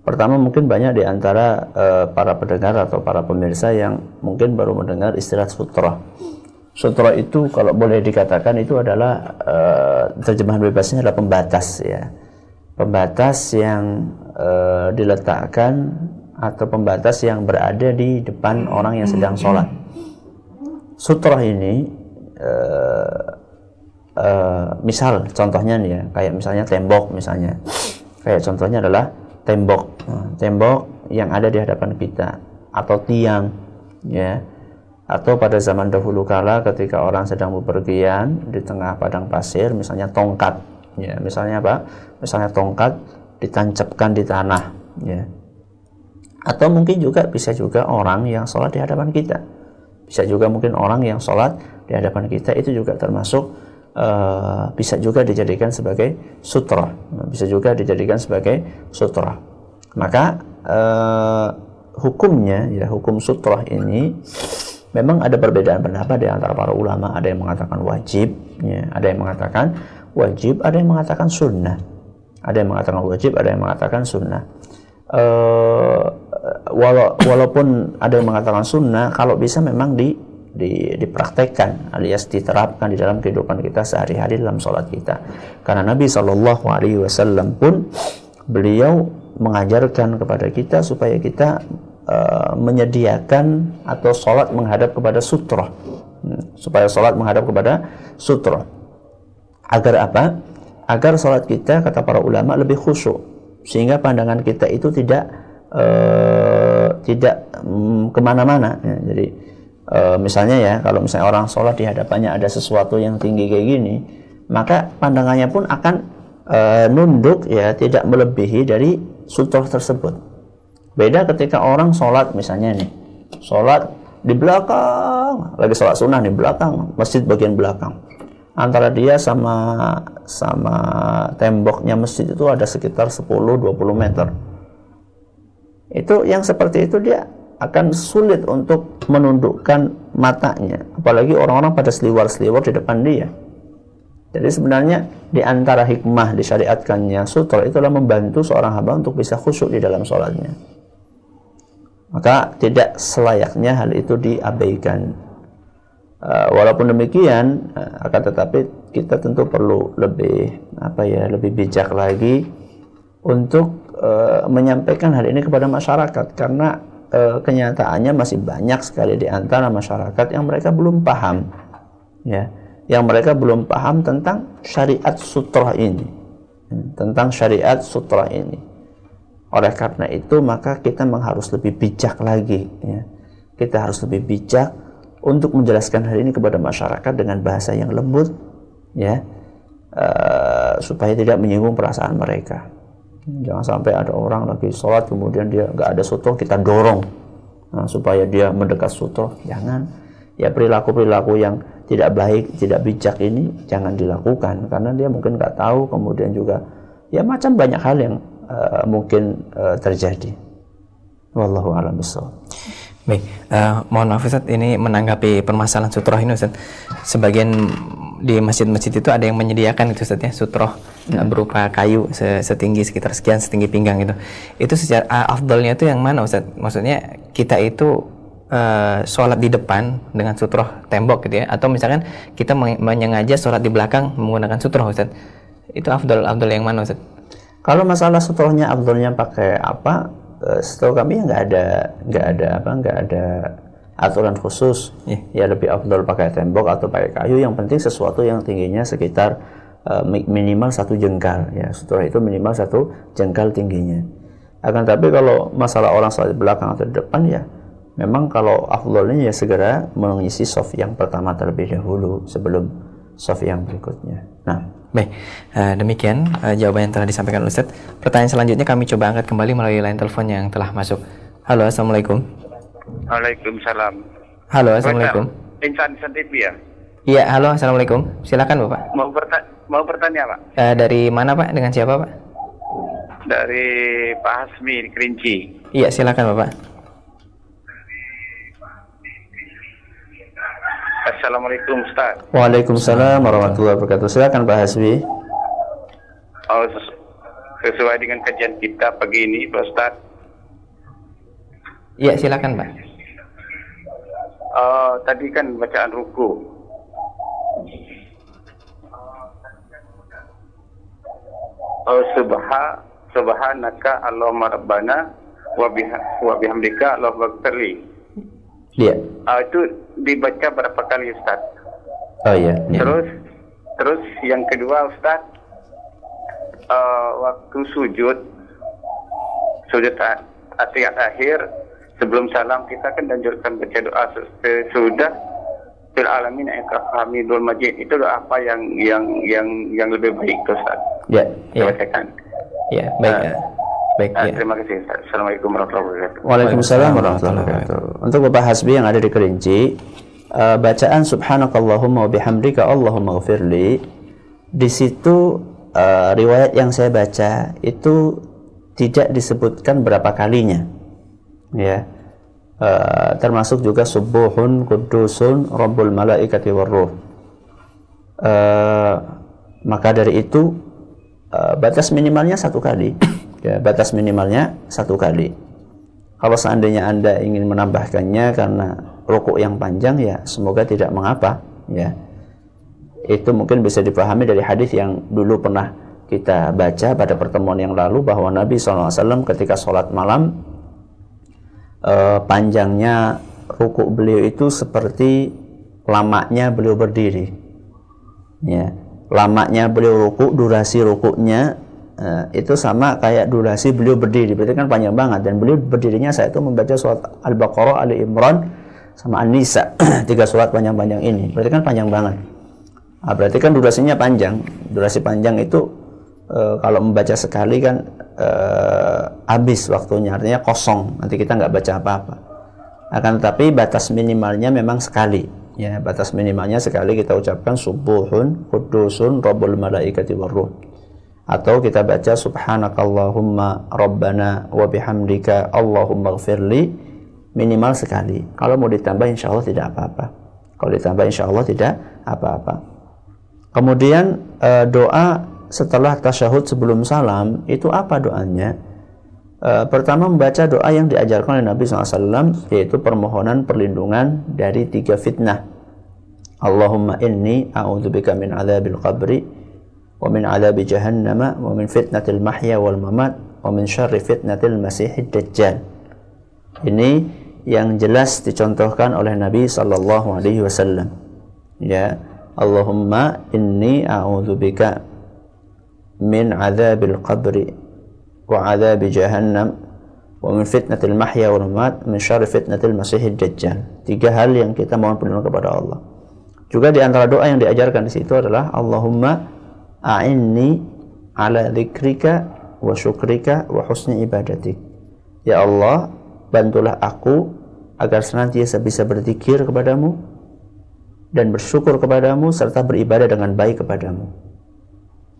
Pertama mungkin banyak di antara uh, para pendengar atau para pemirsa yang mungkin baru mendengar istilah sutra. Sutra itu kalau boleh dikatakan itu adalah uh, terjemahan bebasnya adalah pembatas ya. Pembatas yang uh, diletakkan atau pembatas yang berada di depan orang yang sedang sholat. Sutra ini uh, uh, misal contohnya nih ya, kayak misalnya tembok misalnya. Kayak contohnya adalah tembok tembok yang ada di hadapan kita atau tiang ya. Atau pada zaman dahulu kala ketika orang sedang bepergian di tengah padang pasir misalnya tongkat ya. Misalnya apa? Misalnya tongkat ditancapkan di tanah ya. Atau mungkin juga bisa juga orang yang sholat di hadapan kita. Bisa juga mungkin orang yang sholat di hadapan kita itu juga termasuk uh, bisa juga dijadikan sebagai sutra. Bisa juga dijadikan sebagai sutra. Maka uh, hukumnya ya hukum sutra ini memang ada perbedaan pendapat di antara para ulama. Ada yang mengatakan wajib ya. Ada yang mengatakan wajib ada yang mengatakan sunnah. Ada yang mengatakan wajib ada yang mengatakan sunnah. Uh, wala walaupun ada yang mengatakan sunnah kalau bisa memang di di, dipraktekkan alias diterapkan di dalam kehidupan kita sehari-hari dalam sholat kita. Karena Nabi Shallallahu Alaihi Wasallam pun beliau mengajarkan kepada kita supaya kita uh, menyediakan atau sholat menghadap kepada sutra, hmm, supaya sholat menghadap kepada sutra. Agar apa? Agar sholat kita kata para ulama lebih khusyuk, sehingga pandangan kita itu tidak uh, tidak um, ke mana-mana. Ya, jadi e, misalnya ya kalau misalnya orang sholat di hadapannya ada sesuatu yang tinggi kayak gini maka pandangannya pun akan e, nunduk ya tidak melebihi dari sutra tersebut. Beda ketika orang sholat misalnya nih sholat di belakang lagi sholat sunnah di belakang masjid bagian belakang. Antara dia sama sama temboknya masjid itu ada sekitar 10-20 meter. Itu yang seperti itu dia akan sulit untuk menundukkan matanya. Apalagi orang-orang pada seliwar-seliwar di depan dia. Jadi sebenarnya di antara hikmah disyariatkannya sutra itulah membantu seorang hamba untuk bisa khusyuk di dalam sholatnya. Maka tidak selayaknya hal itu diabaikan. Uh, walaupun demikian uh, akan tetapi kita tentu perlu lebih apa ya lebih bijak lagi untuk uh, menyampaikan hal ini kepada masyarakat. Karena e, kenyataannya masih banyak sekali di antara masyarakat yang mereka belum paham ya. Yang mereka belum paham tentang syariat sutra ini. Tentang syariat sutra ini. Oleh karena itu maka kita harus lebih bijak lagi ya. kita harus lebih bijak untuk menjelaskan hal ini kepada masyarakat dengan bahasa yang lembut ya. Uh, supaya tidak menyinggung perasaan mereka Jangan sampai ada orang lagi sholat kemudian dia nggak ada sutra kita dorong nah, supaya dia mendekat sutra. Jangan. Ya perilaku-perilaku yang tidak baik, tidak bijak ini jangan dilakukan karena dia mungkin nggak tahu kemudian juga ya macam banyak hal yang uh, mungkin uh, terjadi. Wallahu a'lam bishawab. Baik, uh, mohon maaf Ustaz, ini menanggapi permasalahan sutroh ini Ustaz. Sebagian di masjid-masjid itu ada yang menyediakan itu Ustaz ya, sutroh hmm. berupa kayu setinggi sekitar sekian setinggi pinggang itu. Itu secara uh, afdolnya itu yang mana Ustaz? Maksudnya kita itu uh, sholat di depan dengan sutroh tembok gitu ya, atau misalkan kita menyengaja sholat di belakang menggunakan sutroh Ustaz. Itu afdol afdol yang mana Ustaz? Kalau masalah sutrohnya afdolnya pakai apa? Eh, setahu kami nggak ada nggak ada apa nggak ada aturan khusus yeah. ya lebih afdol pakai tembok atau pakai kayu yang penting sesuatu yang tingginya sekitar uh, minimal satu jengkal ya setelah itu minimal satu jengkal tingginya akan tapi kalau masalah orang salat di belakang atau depan ya memang kalau afdolnya ya segera mengisi soft yang pertama terlebih dahulu sebelum soft yang berikutnya. Nah, Baik, uh, demikian uh, jawaban yang telah disampaikan Ustaz. Pertanyaan selanjutnya kami coba angkat kembali melalui line telepon yang telah masuk. Halo, Assalamualaikum. Waalaikumsalam. Halo, Assalamualaikum. Insan TV ya? Iya, halo, Assalamualaikum. Silakan Bapak. Mau, berta mau bertanya Pak? Uh, dari mana Pak? Dengan siapa Pak? Dari Pak Hasmi di Kerinci. Iya, silakan Bapak. Assalamualaikum Ustaz. Waalaikumsalam warahmatullahi wabarakatuh. Silakan Pak Hasbi. Oh, ses- sesuai dengan kajian kita pagi ini Pak Ustaz. Iya, silakan Pak. Oh, tadi kan bacaan ruku. Oh, subha, subhanaka Allahumma rabbana wa biha- wa bihamdika Allahu akbarli. Iya. Ah, itu dibaca berapa kali Ustaz? Oh iya. iya. Terus terus yang kedua Ustaz eh, waktu sujud sujud atiyat akhir sebelum salam kita kan dianjurkan baca doa se- sudah fil alamin hamidul majid itu doa apa yang yang yang yang lebih baik Ustaz? Ya. Iya. Saya bacakan. Iya, baik. Ah. eh, baik, Ah, ya. terima kasih. Assalamualaikum warahmatullahi wabarakatuh. Waalaikumsalam warahmatullahi wabarakatuh. Untuk Bapak Hasbi yang ada di Kerinci, eh, bacaan subhanakallahumma wa bihamdika Allahumma ghafirli di situ eh, riwayat yang saya baca itu tidak disebutkan berapa kalinya. Ya. Eh, termasuk juga subuhun qudusun rabbul malaikati warruh. Eh, maka dari itu eh, batas minimalnya satu kali. Ya, batas minimalnya satu kali. Kalau seandainya Anda ingin menambahkannya karena rukuk yang panjang ya semoga tidak mengapa ya. Itu mungkin bisa dipahami dari hadis yang dulu pernah kita baca pada pertemuan yang lalu bahwa Nabi SAW ketika sholat malam eh, panjangnya rukuk beliau itu seperti lamanya beliau berdiri. Ya, lamanya beliau rukuk, durasi rukuknya eh, itu sama kayak durasi beliau berdiri. Berarti kan panjang banget dan beliau berdirinya saya itu membaca surat Al-Baqarah, Ali Imran sama An-Nisa. Tiga surat panjang-panjang ini. Berarti kan panjang banget. Nah, berarti kan durasinya panjang. Durasi panjang itu eh, kalau membaca sekali kan eh, habis waktunya, artinya kosong. Nanti kita nggak baca apa-apa. Akan tetapi batas minimalnya memang sekali. Ya, batas minimalnya sekali kita ucapkan subuhun qudusun rabbul malaikati warruh. Atau kita baca subhanakallahumma rabbana wa bihamdika allahumma gfirli minimal sekali. Kalau mau ditambah insya Allah tidak apa-apa. Kalau ditambah insya Allah tidak apa-apa. Kemudian eh, doa setelah tasyahud sebelum salam itu apa doanya? Eh, pertama membaca doa yang diajarkan oleh Nabi SAW yaitu permohonan perlindungan dari tiga fitnah. Allahumma inni a'udzubika min adzabil qabri wa min fitnatil mahya wal mamat wa min syarri fitnatil masihid dajjal. Ini yang jelas dicontohkan oleh Nabi sallallahu alaihi wasallam. Ya, Allahumma inni a'udzubika min adzabil qabri wa adzabi jahannam wa min fitnatil mahya wal mamat min syarri fitnatil masihid dajjal. Tiga hal yang kita mohon perlindungan kepada Allah. Juga di antara doa yang diajarkan di situ adalah Allahumma a'inni ala dzikrika wa syukrika wa husni ibadatik. Ya Allah, bantulah aku agar senantiasa bisa berzikir kepadamu dan bersyukur kepadamu serta beribadah dengan baik kepadamu.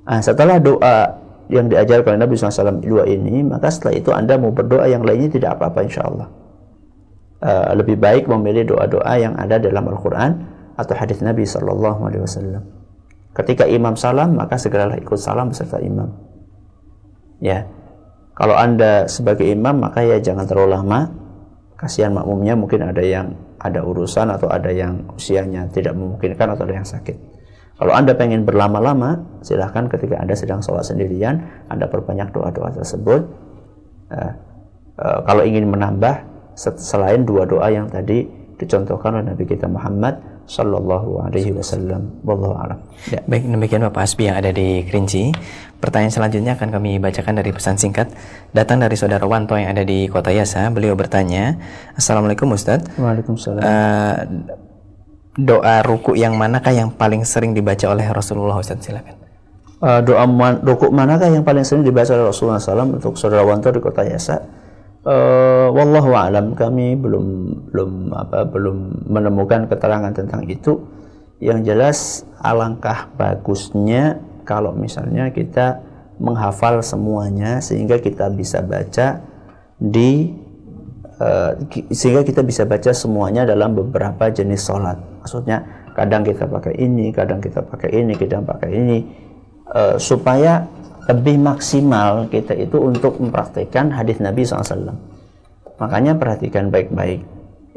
Nah, setelah doa yang diajarkan oleh Nabi SAW dua ini, maka setelah itu Anda mau berdoa yang lainnya tidak apa-apa insya Allah. Uh, lebih baik memilih doa-doa yang ada dalam Al-Quran atau hadis Nabi Sallallahu Alaihi Wasallam. Ketika imam salam, maka segeralah ikut salam beserta imam. Ya, kalau anda sebagai imam, maka ya jangan terlalu lama. Kasihan makmumnya mungkin ada yang ada urusan atau ada yang usianya tidak memungkinkan atau ada yang sakit. Kalau anda pengen berlama-lama, silahkan ketika anda sedang sholat sendirian, anda perbanyak doa-doa tersebut. Uh, uh, kalau ingin menambah selain dua doa yang tadi dicontohkan oleh Nabi kita Muhammad Sallallahu Alaihi Wasallam. Wallahu a'lam. Ya, baik demikian Bapak Asbi yang ada di Kerinci. Pertanyaan selanjutnya akan kami bacakan dari pesan singkat datang dari saudara Wanto yang ada di Kota Yasa. Beliau bertanya, Assalamualaikum Ustadz. Waalaikumsalam. Uh, doa ruku yang manakah yang paling sering dibaca oleh Rasulullah Ustaz silakan uh, doa man, ruku manakah yang paling sering dibaca oleh Rasulullah SAW untuk saudara Wanto di kota Yasa uh, wallahu alam. Kami belum belum apa belum menemukan keterangan tentang itu. Yang jelas alangkah bagusnya kalau misalnya kita menghafal semuanya sehingga kita bisa baca di uh, sehingga kita bisa baca semuanya dalam beberapa jenis sholat. Maksudnya kadang kita pakai ini kadang kita pakai ini kadang pakai ini. Uh, supaya lebih maksimal kita itu untuk mempraktekkan hadis Nabi SAW makanya perhatikan baik-baik.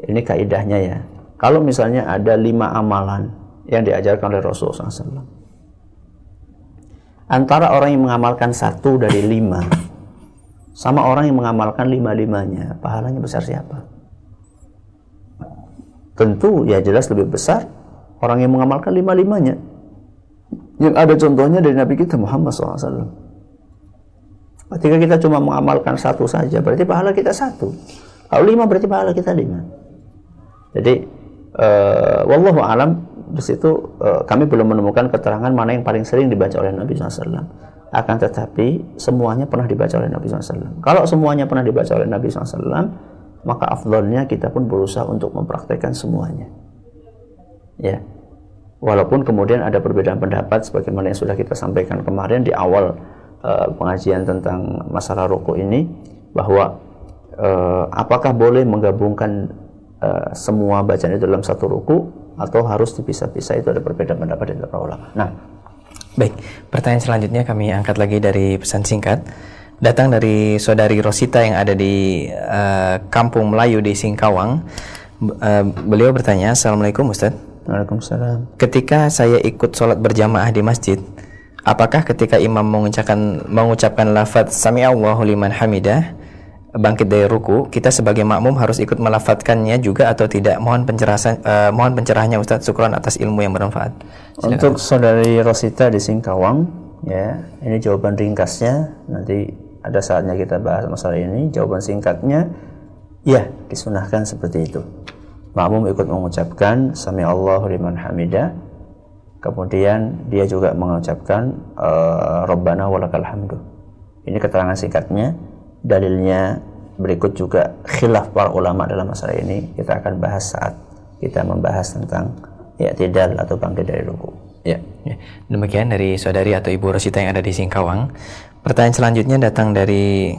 Ini kaidahnya ya. Kalau misalnya ada lima amalan yang diajarkan oleh Rasulullah SAW antara orang yang mengamalkan satu dari lima sama orang yang mengamalkan lima-limanya pahalanya besar siapa? tentu ya jelas lebih besar orang yang mengamalkan lima-limanya. Yang ada contohnya dari Nabi kita Muhammad SAW ketika kita cuma mengamalkan satu saja berarti pahala kita satu kalau lima berarti pahala kita lima jadi uh, wallahu alam di situ uh, kami belum menemukan keterangan mana yang paling sering dibaca oleh Nabi SAW akan tetapi semuanya pernah dibaca oleh Nabi SAW. Kalau semuanya pernah dibaca oleh Nabi SAW, maka afdolnya kita pun berusaha untuk mempraktekkan semuanya. Ya, walaupun kemudian ada perbedaan pendapat sebagaimana yang sudah kita sampaikan kemarin di awal uh, pengajian tentang masalah rokok ini, bahwa uh, apakah boleh menggabungkan uh, semua bacaan itu dalam satu ruku atau harus dipisah-pisah itu ada perbedaan pendapat dari para ulama. Nah, Baik, pertanyaan selanjutnya kami angkat lagi dari pesan singkat. Datang dari saudari Rosita yang ada di uh, Kampung Melayu di Singkawang. Uh, beliau bertanya, Assalamualaikum Ustaz. Waalaikumsalam. Ketika saya ikut sholat berjamaah di masjid, apakah ketika imam mengucapkan mengucapkan lafaz Sami Allahu liman hamidah bangkit dari ruku, kita sebagai makmum harus ikut melafatkannya juga atau tidak? Mohon pencerahan uh, mohon pencerahannya Ustaz Syukran atas ilmu yang bermanfaat. Silakan. Untuk saudari Rosita di Singkawang, ya, ini jawaban ringkasnya. Nanti ada saatnya kita bahas masalah ini. Jawaban singkatnya, ya, disunahkan seperti itu. Makmum ikut mengucapkan Sami Allahu liman hamidah. Kemudian dia juga mengucapkan uh, Rabbana walakal hamdu. Ini keterangan singkatnya dalilnya berikut juga khilaf para ulama dalam masalah ini kita akan bahas saat kita membahas tentang ya tidak atau bangkit dari ruku. Ya. ya. Demikian dari saudari atau ibu Rosita yang ada di Singkawang. Pertanyaan selanjutnya datang dari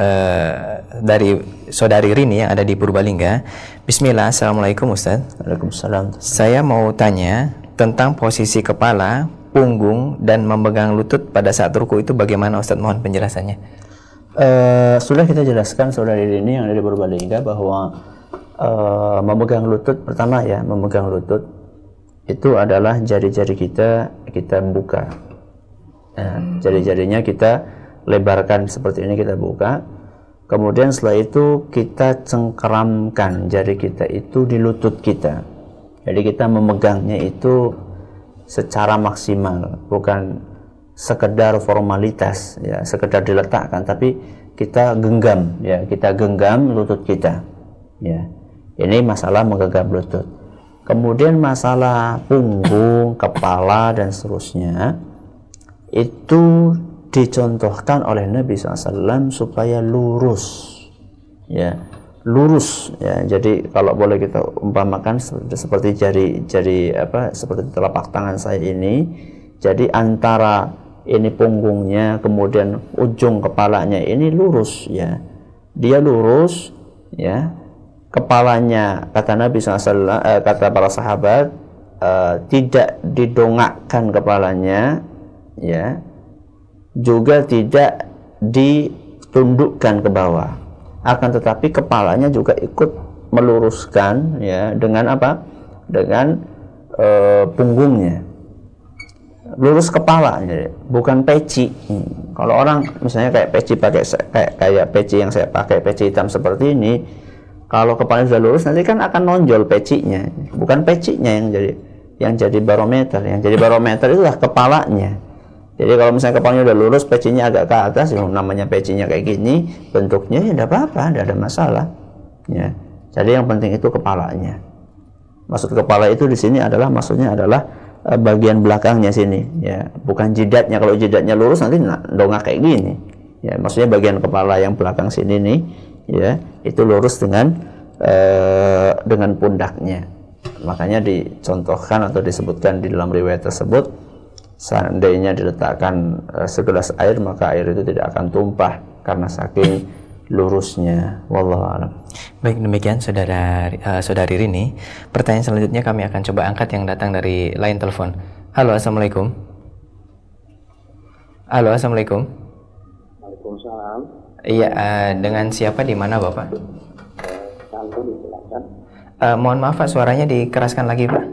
uh, dari saudari Rini yang ada di Purbalingga. Bismillah, assalamualaikum Ustaz. Waalaikumsalam. Saya mau tanya tentang posisi kepala punggung dan memegang lutut pada saat ruku itu bagaimana Ustaz mohon penjelasannya? Uh, sudah kita jelaskan saudari ini yang ada di Purbalingga bahwa uh, memegang lutut pertama ya memegang lutut itu adalah jari-jari kita kita buka. Nah, jari-jarinya kita lebarkan seperti ini kita buka. Kemudian setelah itu kita cengkeramkan jari kita itu di lutut kita. Jadi kita memegangnya itu secara maksimal bukan sekedar formalitas ya sekedar diletakkan tapi kita genggam ya kita genggam lutut kita ya ini masalah menggenggam lutut kemudian masalah punggung kepala dan seterusnya itu dicontohkan oleh Nabi SAW supaya lurus. Ya lurus. Ya jadi kalau boleh kita umpamakan seperti jari jari apa seperti telapak tangan saya ini jadi antara ini punggungnya kemudian ujung kepalanya ini lurus ya. Dia lurus ya. Kepalanya kata Nabi SAW eh, kata para sahabat eh, tidak didongakkan kepalanya ya juga tidak ditundukkan ke bawah. Akan tetapi kepalanya juga ikut meluruskan ya dengan apa? Dengan e, punggungnya. Lurus kepala jadi bukan peci. Hmm. kalau orang misalnya kayak peci pakai kayak kayak peci yang saya pakai peci hitam seperti ini kalau kepalanya sudah lurus nanti kan akan nonjol pecinya. Bukan pecinya yang jadi yang jadi barometer. Yang jadi barometer itulah kepalanya jadi kalau misalnya kepalanya udah lurus, pecinya agak ke atas, yang namanya pecinya kayak gini, bentuknya ya tidak apa-apa, tidak ada masalah. Ya. Jadi yang penting itu kepalanya. Maksud kepala itu di sini adalah maksudnya adalah uh, bagian belakangnya sini ya, bukan jidatnya. Kalau jidatnya lurus nanti dongak kayak gini. Ya, maksudnya bagian kepala yang belakang sini nih ya, itu lurus dengan uh, dengan pundaknya. Makanya dicontohkan atau disebutkan di dalam riwayat tersebut seandainya diletakkan uh, segelas air maka air itu tidak akan tumpah karena saking lurusnya wallahu alam. Baik demikian saudara uh, saudari Rini. Pertanyaan selanjutnya kami akan coba angkat yang datang dari line telepon. Halo assalamualaikum. Halo assalamualaikum. Waalaikumsalam. Iya uh, dengan siapa di mana bapak? Uh, mohon maaf pak suaranya dikeraskan lagi pak.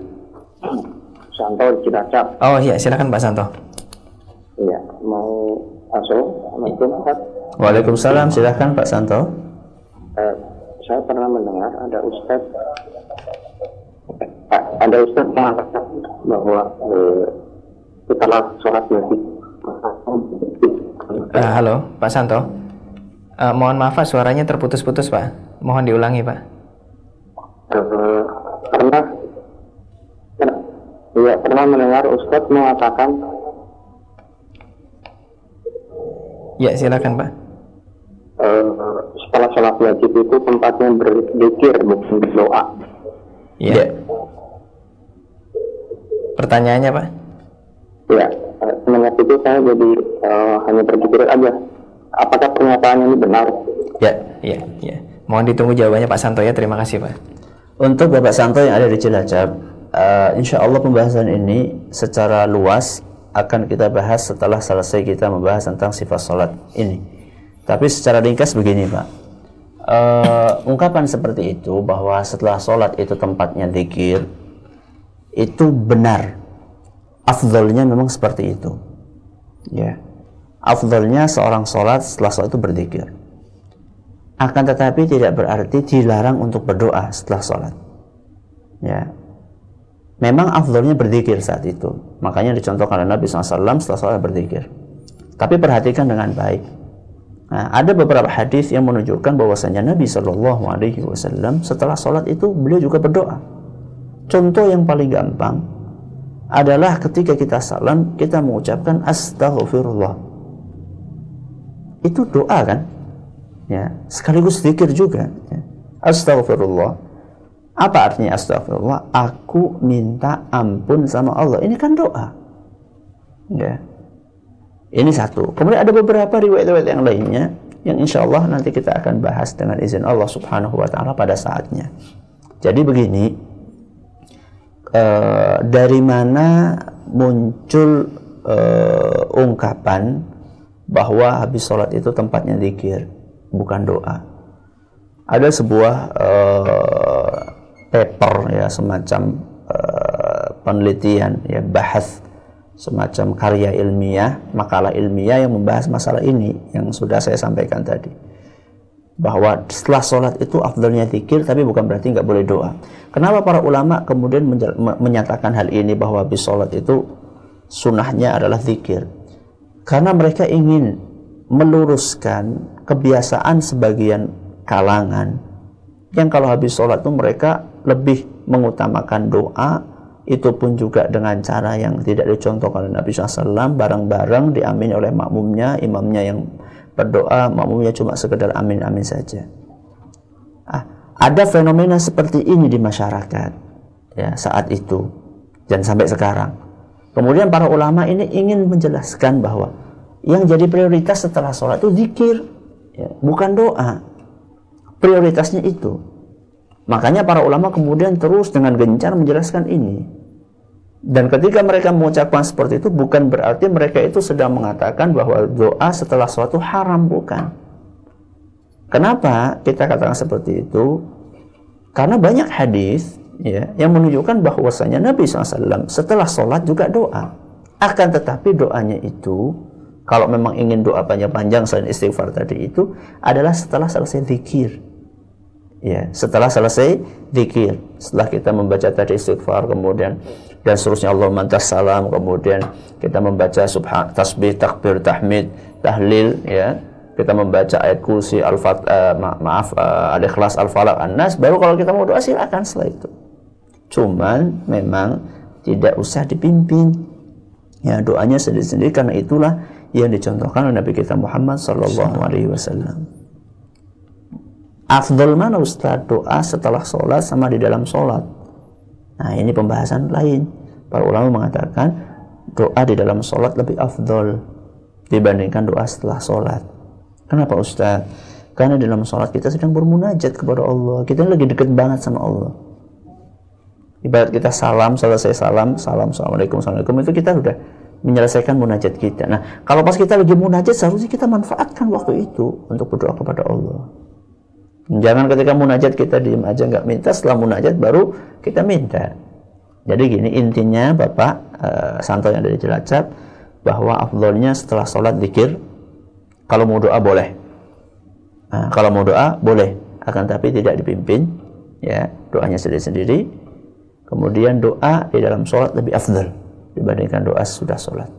Santo Cilacap. Oh iya silakan Pak Santo. Iya mau masuk. Assalamualaikum Pak. Waalaikumsalam, silahkan Pak Santo. Eh, saya pernah mendengar ada Ustadz eh, ada Ustadz mengatakan bahwa eh, setelah sholat wajib Uh, halo Pak Santo. Uh, mohon maaf Pak suaranya terputus-putus Pak. Mohon diulangi Pak. eh, pernah Iya pernah mendengar Ustadz mengatakan Ya silakan Pak. eh, setelah sholat wajib itu tempatnya berzikir bukan berdoa. Iya. Pertanyaannya Pak? Ya, eh, semenjak itu saya jadi eh, hanya berpikir aja, apakah pernyataan ini benar? Ya, iya, iya. Mohon ditunggu jawabannya Pak Santo ya. Terima kasih Pak. Untuk Bapak Santo yang ada di Cilacap, uh, insya Allah pembahasan ini secara luas akan kita bahas setelah selesai kita membahas tentang sifat sholat ini. Tapi secara ringkas begini Pak, uh, ungkapan seperti itu bahwa setelah sholat itu tempatnya zikir, itu benar. Afdolnya memang seperti itu. Ya, afdolnya seorang sholat setelah sholat itu berzikir. Akan tetapi tidak berarti dilarang untuk berdoa setelah sholat. Ya, memang afdolnya berzikir saat itu. Makanya dicontohkan oleh Nabi SAW setelah sholat berzikir. Tapi perhatikan dengan baik. Nah, ada beberapa hadis yang menunjukkan bahwasanya Nabi Shallallahu Alaihi Wasallam setelah sholat itu beliau juga berdoa. Contoh yang paling gampang adalah ketika kita salam kita mengucapkan astaghfirullah. Itu doa kan? Ya, sekaligus zikir juga. Ya. Astaghfirullah. Apa artinya astagfirullah? Aku minta ampun sama Allah. Ini kan doa. Ya. Ini satu. Kemudian ada beberapa riwayat-riwayat yang lainnya yang insya Allah nanti kita akan bahas dengan izin Allah Subhanahu wa taala pada saatnya. Jadi begini, eh, dari mana muncul eh, ungkapan bahwa habis sholat itu tempatnya zikir, bukan doa. Ada sebuah eh, paper ya semacam eh, penelitian ya bahas semacam karya ilmiah, makalah ilmiah yang membahas masalah ini yang sudah saya sampaikan tadi. Bahwa setelah sholat itu afdalnya zikir tapi bukan berarti nggak boleh doa. Kenapa para ulama kemudian menyatakan hal ini bahwa habis sholat itu sunnahnya adalah zikir? Karena mereka ingin meluruskan kebiasaan sebagian kalangan yang kalau habis sholat itu mereka lebih mengutamakan doa itu pun juga dengan cara yang tidak dicontohkan oleh Nabi SAW bareng-bareng diamini oleh makmumnya imamnya yang berdoa makmumnya cuma sekedar amin-amin saja. Ah, ada fenomena seperti ini di masyarakat ya saat itu dan sampai sekarang. Kemudian para ulama ini ingin menjelaskan bahwa yang jadi prioritas setelah sholat itu zikir ya, bukan doa. Prioritasnya itu Makanya para ulama kemudian terus dengan gencar menjelaskan ini. Dan ketika mereka mengucapkan seperti itu bukan berarti mereka itu sedang mengatakan bahwa doa setelah suatu haram bukan. Kenapa kita katakan seperti itu? Karena banyak hadis ya yang menunjukkan bahwasanya Nabi SAW setelah sholat juga doa. Akan tetapi doanya itu kalau memang ingin doa panjang-panjang selain istighfar tadi itu adalah setelah selesai zikir ya setelah selesai zikir setelah kita membaca tadi istighfar kemudian dan seterusnya Allah mantas salam kemudian kita membaca subhan tasbih takbir tahmid tahlil ya kita membaca ayat kursi al uh, ma maaf uh, al ikhlas al falak an nas baru kalau kita mau doa silakan setelah itu Cuman memang tidak usah dipimpin. Ya doanya sendiri-sendiri karena itulah yang dicontohkan oleh Nabi kita Muhammad Sallallahu Alaihi Wasallam. Afdol mana Ustaz doa setelah sholat sama di dalam sholat? Nah ini pembahasan lain. Para ulama mengatakan doa di dalam sholat lebih afdol dibandingkan doa setelah sholat. Kenapa Ustaz? Karena dalam sholat kita sedang bermunajat kepada Allah. Kita lagi deket banget sama Allah. Ibarat kita salam, selesai salam, salam, assalamualaikum, assalamualaikum itu kita sudah menyelesaikan munajat kita. Nah, kalau pas kita lagi munajat seharusnya kita manfaatkan waktu itu untuk berdoa kepada Allah. Jangan ketika munajat kita diem aja nggak minta, setelah munajat baru kita minta. Jadi gini intinya Bapak uh, Santo yang dari Cilacap bahwa afdolnya setelah sholat zikir kalau mau doa boleh. Nah, kalau mau doa boleh, akan tapi tidak dipimpin ya doanya sendiri-sendiri. Kemudian doa di dalam sholat lebih afdal dibandingkan doa sudah sholat.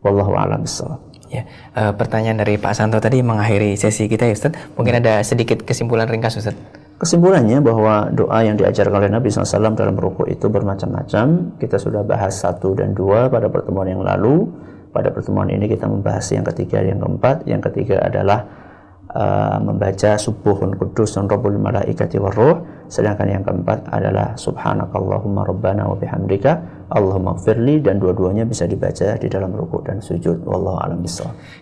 Wallahu a'lam bishawab. Ya, uh, pertanyaan dari Pak Santo tadi mengakhiri sesi kita ya Ustaz. Mungkin ada sedikit kesimpulan ringkas Ustaz. Kesimpulannya bahwa doa yang diajarkan oleh Nabi SAW dalam rukuk itu bermacam-macam. Kita sudah bahas satu dan dua pada pertemuan yang lalu. Pada pertemuan ini kita membahas yang ketiga, yang keempat. Yang ketiga adalah uh, membaca subuhun kudus rabbul malaikati warruh. Sedangkan yang keempat adalah subhanakallahumma rabbana wa bihamdika Allahumma firli dan dua-duanya bisa dibaca di dalam rukuk dan sujud wallahu alam bisawab